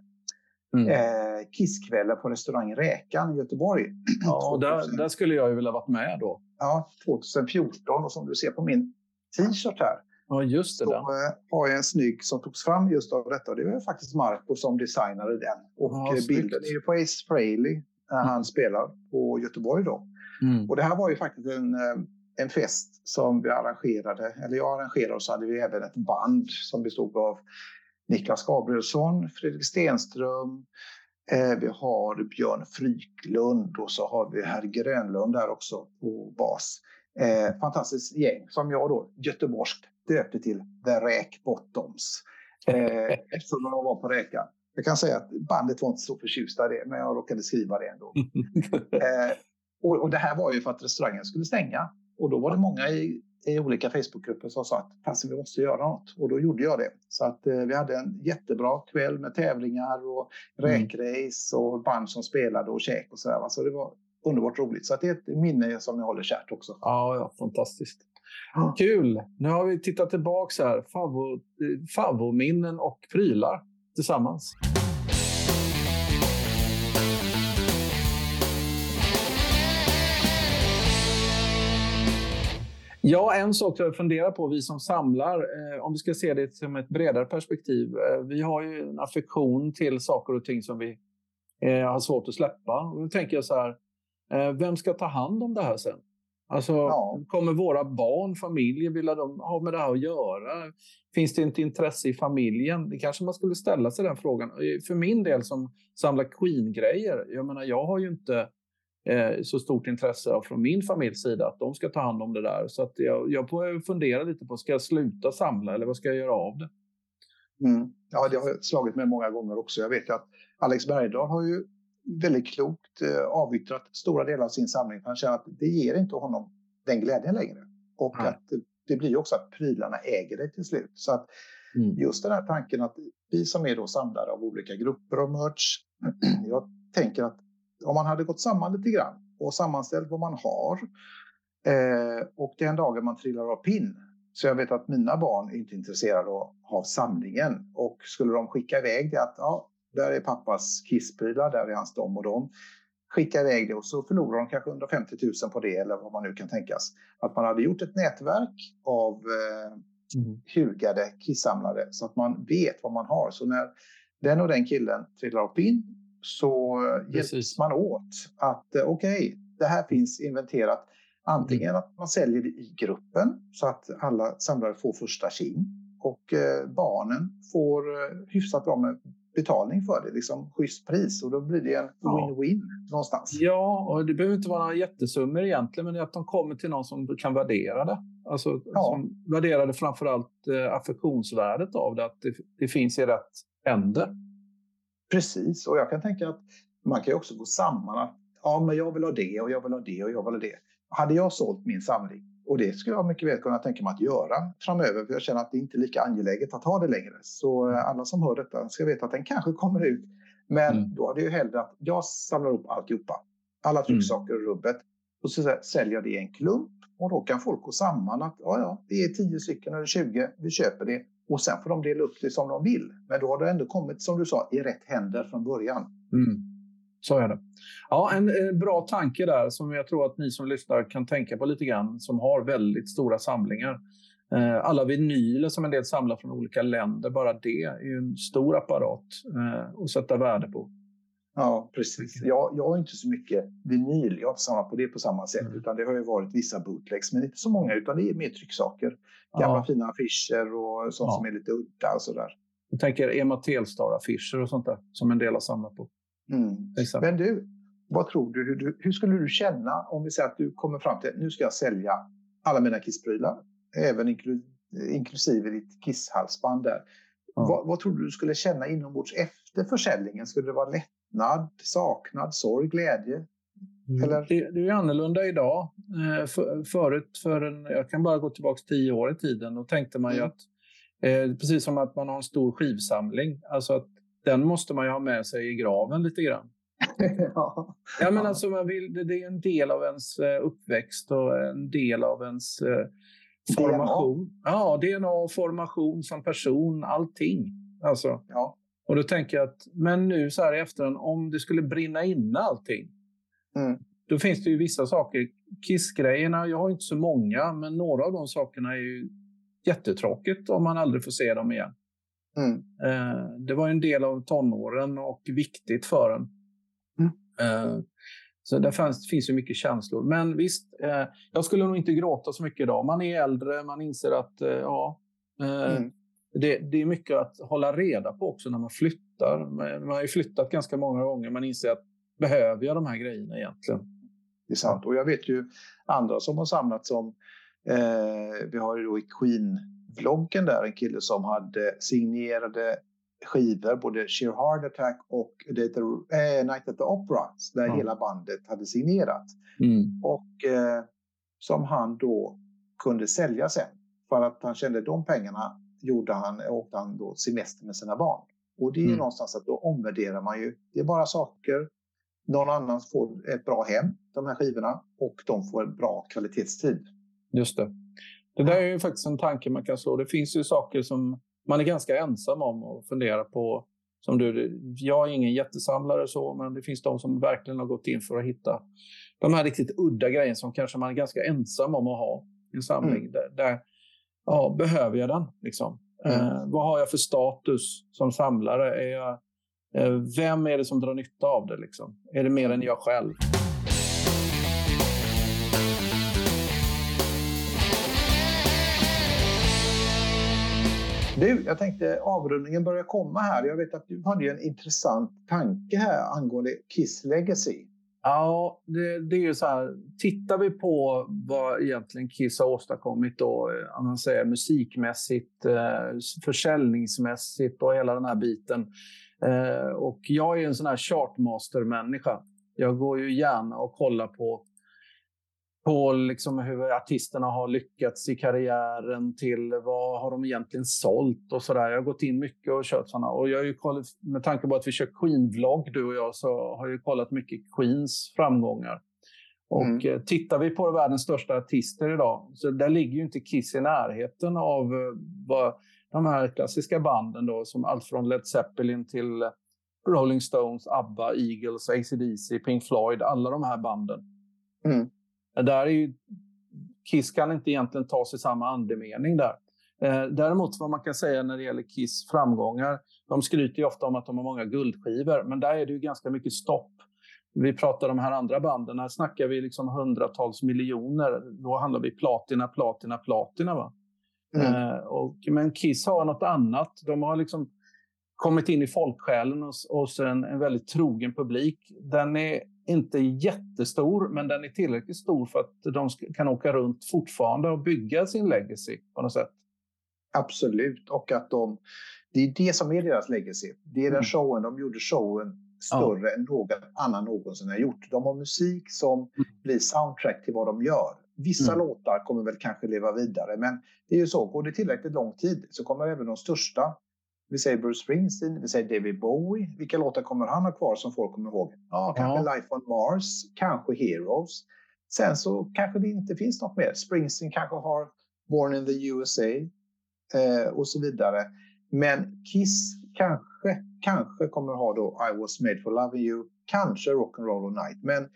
mm. eh, Kisskvällen på restaurangen Räkan i Göteborg. Ja, där, där, skulle jag ju vilja varit med då. Ja, 2014 och som du ser på min t-shirt här. Ja, just det. Så där. Eh, har jag en snygg som togs fram just av detta. Det var faktiskt Marco som designade den. Och ja, eh, bilden är ju på Ace Frehley när han mm. spelar på Göteborg då. Mm. Och det här var ju faktiskt en, eh, en fest som vi arrangerade, eller jag arrangerade och så hade vi även ett band som bestod av Niklas Gabrielsson, Fredrik Stenström, eh, vi har Björn Fryklund och så har vi herr Grönlund där också på bas. Eh, fantastiskt gäng som jag då göteborgskt döpte till The Räk Bottoms. Eh, eftersom de var på räkan. Jag kan säga att bandet var inte så förtjusta i det, men jag råkade skriva det ändå. [LAUGHS] eh, och, och, det här var ju för att restaurangen skulle stänga. Och då var det många i, i olika Facebookgrupper som sa att vi måste göra något. Och då gjorde jag det. Så att eh, vi hade en jättebra kväll med tävlingar och mm. räkrace och band som spelade och käk och sådär. Så det var underbart roligt. Så att det är ett minne som jag håller kärt också. Ja, ja fantastiskt. Kul! Nu har vi tittat tillbaka här. Favvominnen och prylar tillsammans. Ja, en sak jag funderar på, vi som samlar, eh, om vi ska se det som ett bredare perspektiv. Eh, vi har ju en affektion till saker och ting som vi eh, har svårt att släppa. Och då tänker jag så här, eh, vem ska ta hand om det här sen? Alltså, ja. kommer våra barn, familjer, vilja de ha med det här att göra? Finns det inte intresse i familjen? Det kanske man skulle ställa sig den frågan. För min del som samlar Queen-grejer, jag menar, jag har ju inte eh, så stort intresse från min familjs sida att de ska ta hand om det där. Så att jag, jag får fundera lite på, ska jag sluta samla eller vad ska jag göra av det? Mm. Ja, det har slagit med många gånger också. Jag vet att Alex Bergdahl har ju väldigt klokt eh, avyttrat stora delar av sin samling. Han känner att det ger inte honom den glädjen längre. Och mm. att det blir också att prylarna äger det till slut. Så att mm. just den här tanken att vi som är då samlare av olika grupper av merch. [CLEARS THROAT] jag tänker att om man hade gått samman lite grann och sammanställt vad man har eh, och den dagen man trillar av pinn så jag vet att mina barn är inte intresserade av samlingen och skulle de skicka iväg det att ja, där är pappas kissprylar, där är hans dom och dom. Skicka iväg det och så förlorar de kanske 150 000 på det eller vad man nu kan tänkas. Att man hade gjort ett nätverk av eh, mm. hugade kissamlare så att man vet vad man har. Så när den och den killen trillar upp in så Precis. hjälps man åt att eh, okej, okay, det här finns inventerat. Antingen mm. att man säljer det i gruppen så att alla samlare får första king och eh, barnen får eh, hyfsat bra med betalning för det, liksom schysst pris och då blir det en Ja. win-win någonstans. Ja, och det behöver inte vara några jättesummor egentligen, men att de kommer till någon som kan värdera det. Alltså, Ja. som värderar det framförallt eh, affektionsvärdet av det, att det, det finns i rätt händer. Precis, och jag kan tänka att man kan ju också gå samman. Att, ja, men jag vill ha det och jag vill ha det och jag vill ha det. Hade jag sålt min samling, och det skulle jag mycket väl kunna tänka mig att göra framöver, för jag känner att det inte är lika angeläget att ha det längre. Så eh, alla som hör detta ska veta att den kanske kommer ut. Men Mm. då är det ju hellre att jag samlar upp alltihopa, alla trycksaker och rubbet, och så säljer jag det i en klump. Och då kan folk gå samman att ja, ja, det är 10 stycken eller 20, vi köper det. Och sen får de dela upp det som de vill. Men då har det ändå kommit, som du sa, i rätt händer från början. Mm. Så är det. Ja, en, en bra tanke där som jag tror att ni som lyssnar kan tänka på lite grann, som har väldigt stora samlingar. Eh, alla vinyler som en del samlar från olika länder, bara det är ju en stor apparat eh, att sätta värde på. Ja, precis. Jag, jag har inte så mycket vinyl. Jag har inte samlat på det på samma sätt. Mm. Utan det har ju varit vissa bootlegs, men inte så många. Utan det är mer trycksaker. Gamla Ja. fina affischer och sånt Ja. som är lite udda och sådär. Jag tänker Emma Telstar-affischer och sånt där som en del har samlat på. Mm. Men du, vad tror du hur, du? hur skulle du känna om vi säger att du kommer fram till nu ska jag sälja alla mina kissprylar. Även inklu, inklusive ditt kisshalsband där. Ja. Vad, vad tror du du skulle känna inombords efter försäljningen? Skulle det vara lättnad, saknad, sorg, glädje? Eller? Det, det är annorlunda idag. Eh, för, förut, för en, jag kan bara gå tillbaka tio år i tiden, då tänkte man ju Mm. att eh, precis som att man har en stor skivsamling, alltså att den måste man ju ha med sig i graven lite grann. [LAUGHS] ja. Ja, men alltså man vill, det, det är en del av ens eh, uppväxt och en del av ens eh, formation. Ja, DNA och formation som person, allting. Alltså, ja. och då tänker jag att, men nu så här i efterhand, om det skulle brinna inne allting, Mm. då finns det ju vissa saker. Kissgrejerna, jag har inte så många, men några av de sakerna är ju jättetråkigt om man aldrig får se dem igen. Mm. Eh, det var en del av tonåren och viktigt för en. Mm. Eh, så där fanns, finns ju mycket känslor. Men visst, eh, jag skulle nog inte gråta så mycket idag. Man är äldre, man inser att ja, Mm. det, det är mycket att hålla reda på också när man flyttar. Man, har ju flyttat ganska många gånger. Man inser att behöver jag de här grejerna egentligen? Det är sant. Och jag vet ju andra som har samlat som... Eh, vi har ju då i Queen-vloggen där en kille som hade signerade skivor, både Sheer Heart Attack och The, the, eh, Night at the Opera, där Ja. hela bandet hade signerat. Mm. Och eh, som han då kunde sälja sen. För att han kände de pengarna gjorde han, åkte han då semester med sina barn. Och det är ju Mm. någonstans att då omvärderar man ju. Det är bara saker. Någon annan får ett bra hem, de här skivorna. Och de får en bra kvalitetstid. Just det. Det där är ju faktiskt en tanke man kan slå. Det finns ju saker som man är ganska ensam om och fundera på. Som du, jag är ingen jättesamlare så, men det finns de som verkligen har gått in för att hitta de här riktigt udda grejerna som kanske man är ganska ensam om att ha i en samling. Mm. Där, där, ja, behöver jag den? Liksom? Mm. Eh, vad har jag för status som samlare? Är jag, eh, vem är det som drar nytta av det? Liksom? Är det mer än jag själv? Du, jag tänkte avrundningen börjar komma här. Jag vet att du hade en intressant tanke här angående Kiss Legacy. Ja, det, det är ju så här. Tittar vi på vad egentligen Kiss har åstadkommit då, eh, om man säger musikmässigt, eh, försäljningsmässigt och hela den här biten. Eh, och jag är en sån här chartmaster-människa. Jag går ju gärna och kollar på på liksom hur artisterna har lyckats i karriären till vad har de egentligen sålt och sådär. Jag har gått in mycket och kört sådana. Och jag har ju kollat, med tanke på att vi kör Queen-vlogg du och jag så har jag kollat mycket Queens framgångar. Och Mm. eh, tittar vi på världens största artister idag så där ligger ju inte Kiss i närheten av eh, vad de här klassiska banden då som allt från Led Zeppelin till Rolling Stones, ABBA, Eagles, AC/DC, Pink Floyd, alla de här banden. Mm. Där är ju, Kiss kan inte egentligen ta sig samma andemening där. Eh, däremot vad man kan säga när det gäller Kiss framgångar, de skryter ju ofta om att de har många guldskivor, men där är det ju ganska mycket stopp. Vi pratar om de här andra banden, här snackar vi liksom hundratals miljoner. Då handlar vi platina, platina, platina. Va? Mm. Eh, och, men Kiss har något annat. De har liksom kommit in i folksjälen hos, hos en, en väldigt trogen publik. Den är inte jättestor, men den är tillräckligt stor för att de kan åka runt fortfarande och bygga sin legacy på något sätt. Absolut, och att de... Det är det som är deras legacy. Det är den Mm. showen, de gjorde showen större än någon annan någonsin har gjort. De har musik som blir soundtrack till vad de gör. Vissa Mm. låtar kommer väl kanske leva vidare, men det är ju så. Går det tillräckligt lång tid så kommer även de största, vi säger Bruce Springsteen, vi säger David Bowie. Vilka låtar kommer han ha kvar som folk kommer ihåg? Ja, kanske Life on Mars, kanske Heroes. Sen så kanske det inte finns något mer. Springsteen kanske har Born in the USA eh, och så vidare. Men Kiss kanske, kanske kommer ha då I was made for loving you, kanske Rock'n'roll all night. Men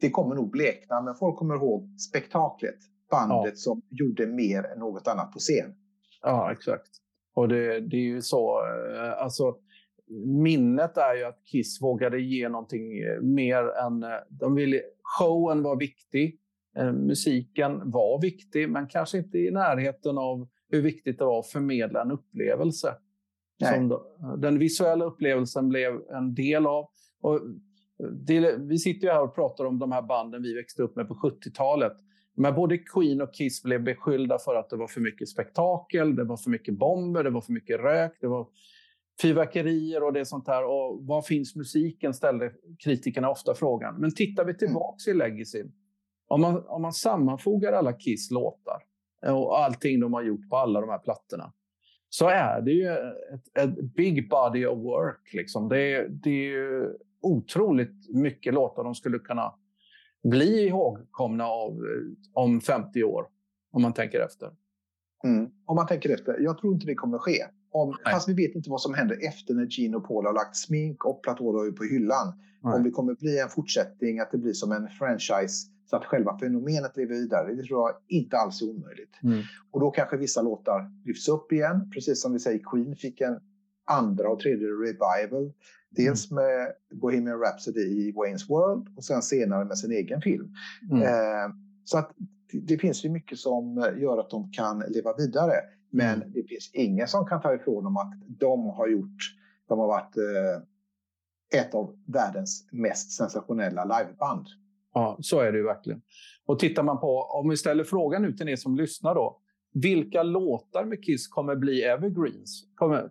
det kommer nog blekna, men folk kommer ihåg spektaklet. Bandet som gjorde mer än något annat på scen. Ja, exakt. Och det, det är ju så, eh, alltså minnet är ju att Kiss vågade ge någonting eh, mer än, eh, de ville, showen var viktig, musiken var viktig, men kanske inte i närheten av hur viktigt det var att förmedla en upplevelse. Då, den visuella upplevelsen blev en del av. Och det, vi sitter ju här och pratar om de här banden vi växte upp med på 70-talet. Men både Queen och Kiss blev beskyllda för att det var för mycket spektakel, det var för mycket bomber, det var för mycket rök, det var fyrverkerier och det sånt här. Och var finns musiken? ställde kritikerna ofta frågan. Men tittar vi tillbaks i Legacy. Om man, om man sammanfogar alla Kiss låtar och allting de har gjort på alla de här plattorna så är det ju ett, ett big body of work. Liksom. Det, är, det är ju otroligt mycket låtar de skulle kunna bli ihågkomna av eh, om 50 år, om man tänker efter. Mm. Om man tänker efter. Jag tror inte det kommer att ske. Om, Nej. fast vi vet inte vad som händer efter när Gene och Paul har lagt smink och platåer på hyllan. Nej. Om det kommer bli en fortsättning, att det blir som en franchise så att själva fenomenet lever vidare. Det tror jag inte alls är omöjligt. Mm. Och då kanske vissa låtar lyfts upp igen. Precis som vi säger, Queen fick en andra och tredje revival. Dels Mm. med Bohemian Rhapsody i Wayne's World och sen senare med sin egen film. Mm. Eh, så att det, finns ju mycket som eh, gör att de kan leva vidare. Men Mm. det finns ingen som kan ta ifrån dem att de har gjort, de har varit eh, ett av världens mest sensationella liveband. Ja, så är det ju verkligen. Och tittar man på, om vi ställer frågan nu till er som lyssnar då. Vilka låtar med Kiss kommer bli evergreens? Kommer,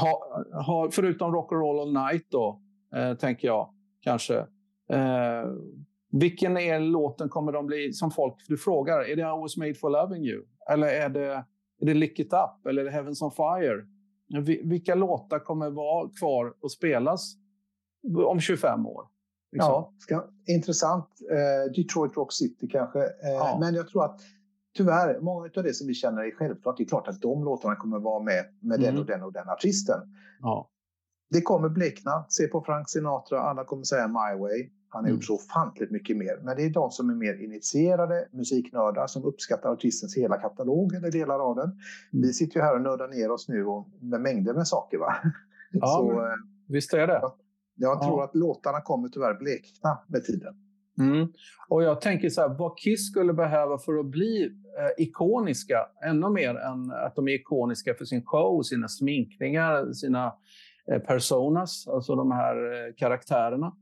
ha, ha, förutom Rock and Roll All Night då, eh, tänker jag kanske. Eh, vilken är låten kommer de bli, som folk, du frågar, är det I was made for loving you? Eller är det, är det Lick it up? Eller är det Heavens on fire? Vi- Vilka låtar kommer vara kvar och spelas om 25 år? Liksom? Ja, ska, intressant. Eh, Detroit Rock City kanske. Eh, Ja. Men jag tror att tyvärr, många av det som vi känner är självklart. Det är klart att de låtarna kommer vara med med den Mm. och den och den artisten. Ja. Det kommer blekna. Se på Frank Sinatra, alla kommer säga My Way. Han har Mm. gjort så ofantligt mycket mer. Men det är de som är mer initierade musiknördar som uppskattar artistens hela katalog eller delar av den. Mm. Vi sitter ju här och nördar ner oss nu och med mängder med saker. Va? Ja, [LAUGHS] så Visst är det. jag tror Ja. att låtarna kommer tyvärr blekna med tiden. Mm. Och jag tänker så här, vad Kiss skulle behöva för att bli eh, ikoniska, ännu mer än att de är ikoniska för sin show, sina sminkningar, sina eh, personas, alltså de här eh, karaktärerna.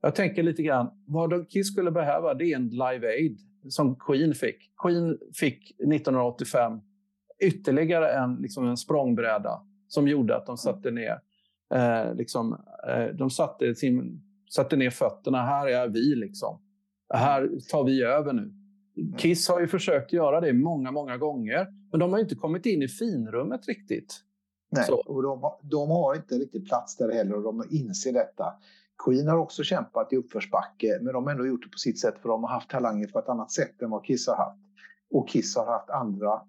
Jag tänker lite grann, vad de Kiss skulle behöva, det är en Live Aid som Queen fick. Queen fick 1985 ytterligare en, liksom en språngbräda som gjorde att de satte ner eh, liksom, eh, de satte, sin, satte ner fötterna. Här är vi liksom. Här tar vi över nu. Kiss har ju försökt göra det många, många gånger. Men de har inte kommit in i finrummet riktigt. Nej, Så. och de, har- de har inte riktigt plats där heller och de inser detta. Queen har också kämpat i uppförsbacke men de har ändå gjort det på sitt sätt för de har haft talanger på ett annat sätt än vad Kiss har haft. Och Kiss har haft andra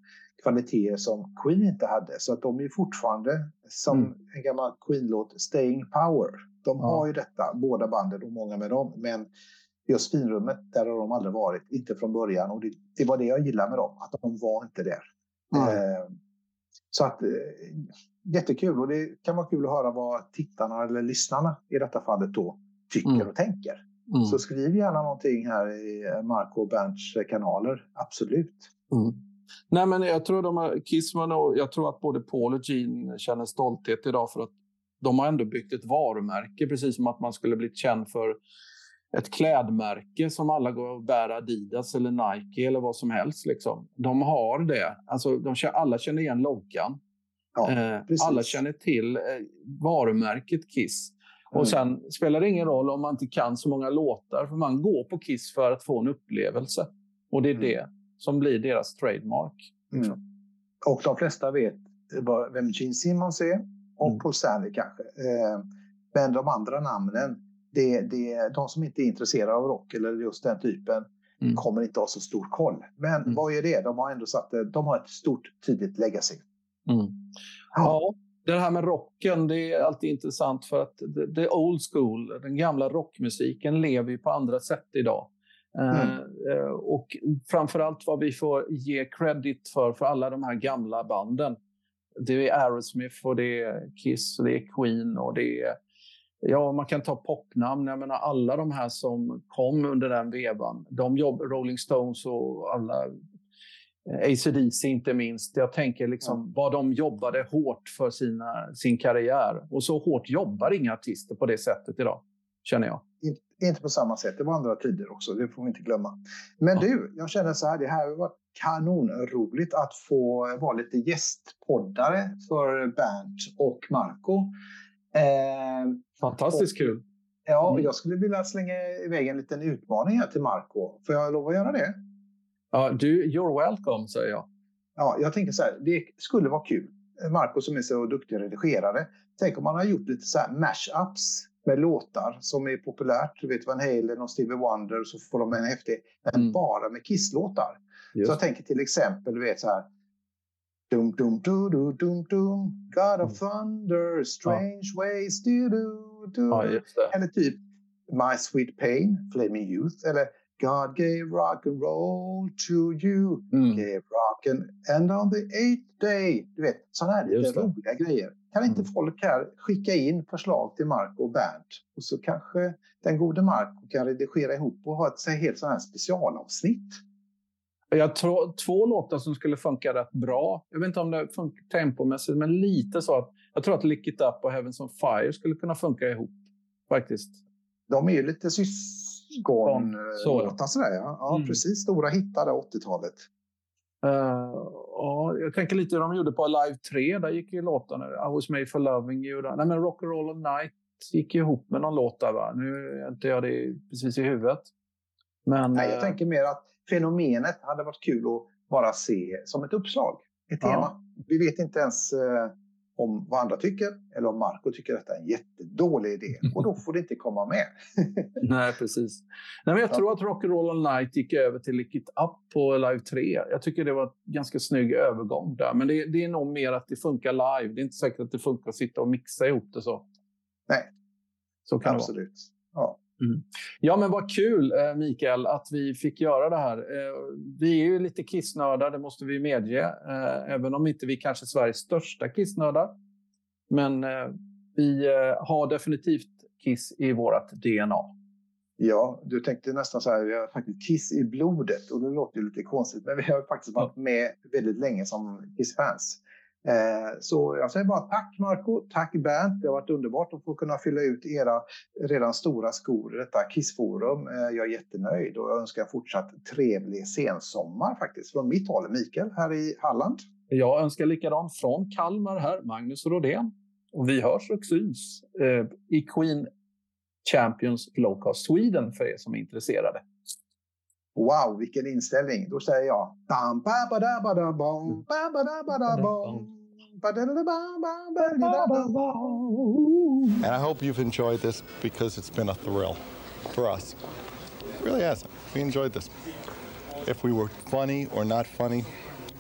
kvaliteter som Queen inte hade. Så att de är fortfarande, som Mm. en gammal Queen-låt, staying power. De Ja. har ju detta, båda banden och många med dem. Men just finrummet, där har de aldrig varit. Inte från början. Och det, det var det jag gillade med dem, att de var inte där. Nej. Eh, så att, eh, jättekul och det kan vara kul att höra vad tittarna eller lyssnarna i detta fallet då tycker Mm. och tänker. Mm. Så skriv gärna någonting här i Marco och Bernts kanaler. Absolut. Mm. Nej, men jag tror, de har, Kiss var nog, jag tror att både Paul och Gene känner stolthet idag för att de har ändå byggt ett varumärke, precis som att man skulle blivit känd för ett klädmärke som alla går och bär Adidas eller Nike eller vad som helst. Liksom. De har det. Alltså, de, alla känner igen loggan. Ja, Eh, alla känner till eh, varumärket Kiss. Mm. Och sen spelar det ingen roll om man inte kan så många låtar, för man går på Kiss för att få en upplevelse. Och det är Mm. det som blir deras trademark. Mm. Och de flesta vet vem Gene Simmons är och Mm. Paul Stanley kanske. Eh, Men de andra namnen, det, det, de som inte är intresserade av rock eller just den typen Mm. kommer inte ha så stor koll. Men Mm. vad är det? De har ändå satt, de har ett stort tydligt legacy. Mm. Ja. Ja, det här med rocken, det är alltid intressant för att det, det old school, den gamla rockmusiken lever ju på andra sätt idag. Mm. Eh, och framförallt vad vi får ge credit för, för alla de här gamla banden. Det är Aerosmith och det är Kiss och det är Queen och det är Ja, man kan ta popnamn. Jag menar alla de här som kom under den vevan. De jobb, Rolling Stones och alla eh, AC/DC inte minst. Jag tänker liksom vad de jobbade hårt för sina, sin karriär. Och så hårt jobbar inga artister på det sättet idag, känner jag. In- Inte på samma sätt, det var andra tider också, det får vi inte glömma. Men Ja. du, jag känner så här, det här har varit kanonroligt att få vara lite gästpoddare för Bernt och Marco. Eh, Fantastiskt kul. ja, Mm. jag skulle vilja slänga iväg en liten utmaning här till Marco. Får jag lov att göra det? Ja, du, you're welcome, säger jag. Ja, jag tänker så här, det skulle vara kul. Marco som är så duktig redigerare. Tänk om man har gjort lite så här mashups med låtar som är populärt. Du vet Van Halen och Stevie Wonder så får de en häftig. Men Mm. bara med Kiss-låtar. Så jag tänker till exempel, du vet så här. Dum, dum, du, du, dum, dum. God of thunder, strange ways, du, du, du. Ja. Eller typ My Sweet Pain, Flaming Youth. Eller God gave rock and roll to you. Mm. Gave rock and, and on the eighth day. Du vet, sådana här lite roliga grejer. Kan inte Mm. folk här skicka in förslag till Marco och Bernt? Och så kanske den gode Marco kan redigera ihop och ha ett helt sådant här specialavsnitt. Jag tror två låtar som skulle funka rätt bra. Jag vet inte om det funkar tempomässigt, men lite så att jag tror att Lick It Up och Heavens on Fire skulle kunna funka ihop faktiskt. De är ju lite Så, syskonlåtar ja. sådär. Ja, ja Mm. precis. Stora hittar där 80-talet. Uh, ja, jag tänker lite hur de gjorde på Live 3. Där gick ju låtarna. I was made for loving you. Där. Nej, men Rock and Roll all night gick ihop med någon låt där. Va? Nu är inte jag det precis i huvudet. Men, Nej, jag eh, tänker mer att fenomenet hade varit kul att bara se som ett uppslag. Ett Ja. tema. Vi vet inte ens eh, om vad andra tycker eller om Marco tycker att detta är en jättedålig idé. Och då får det inte komma med. [LAUGHS] Nej, precis. Nej, men jag Ja. tror att Rock and Roll All Night gick över till Lick It Up på Live 3. Jag tycker det var en ganska snygg övergång där. Men det, det är nog mer att det funkar live. Det är inte säkert att det funkar att sitta och mixa ihop det så. Nej. Så kan det vara. Absolut. Ja. Ja, men vad kul, eh, Mikael, att vi fick göra det här. Eh, Vi är ju lite kissnördar, det måste vi medge. eh, Även om inte vi kanske är Sveriges största kissnördar. Men vi har definitivt kiss i vårt DNA. ja, du tänkte nästan så här, vi har faktiskt Kiss i blodet och det låter ju lite konstigt, men vi har faktiskt varit med väldigt länge som Kiss-fans. Eh, så jag säger bara tack Marco, tack Bernt. Det har varit underbart att få kunna fylla ut era redan stora skor i detta Kissforum. Eh, jag är jättenöjd och jag önskar fortsatt trevlig sensommar faktiskt. Från mitt håll, Mikael, här i Halland. Jag önskar likadant från Kalmar här, Magnus Rodén. Och vi hörs och syns eh, i Queen Champions Flowcast Sweden för er som är intresserade. Wow, vilken inställning. Då säger jag... And I hope you've enjoyed this because it's been a thrill for us. It really has. We enjoyed this. If we were funny or not funny,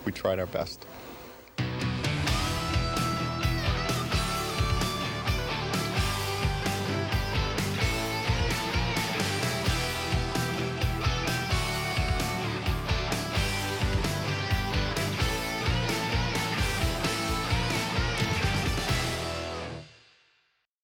we tried our best.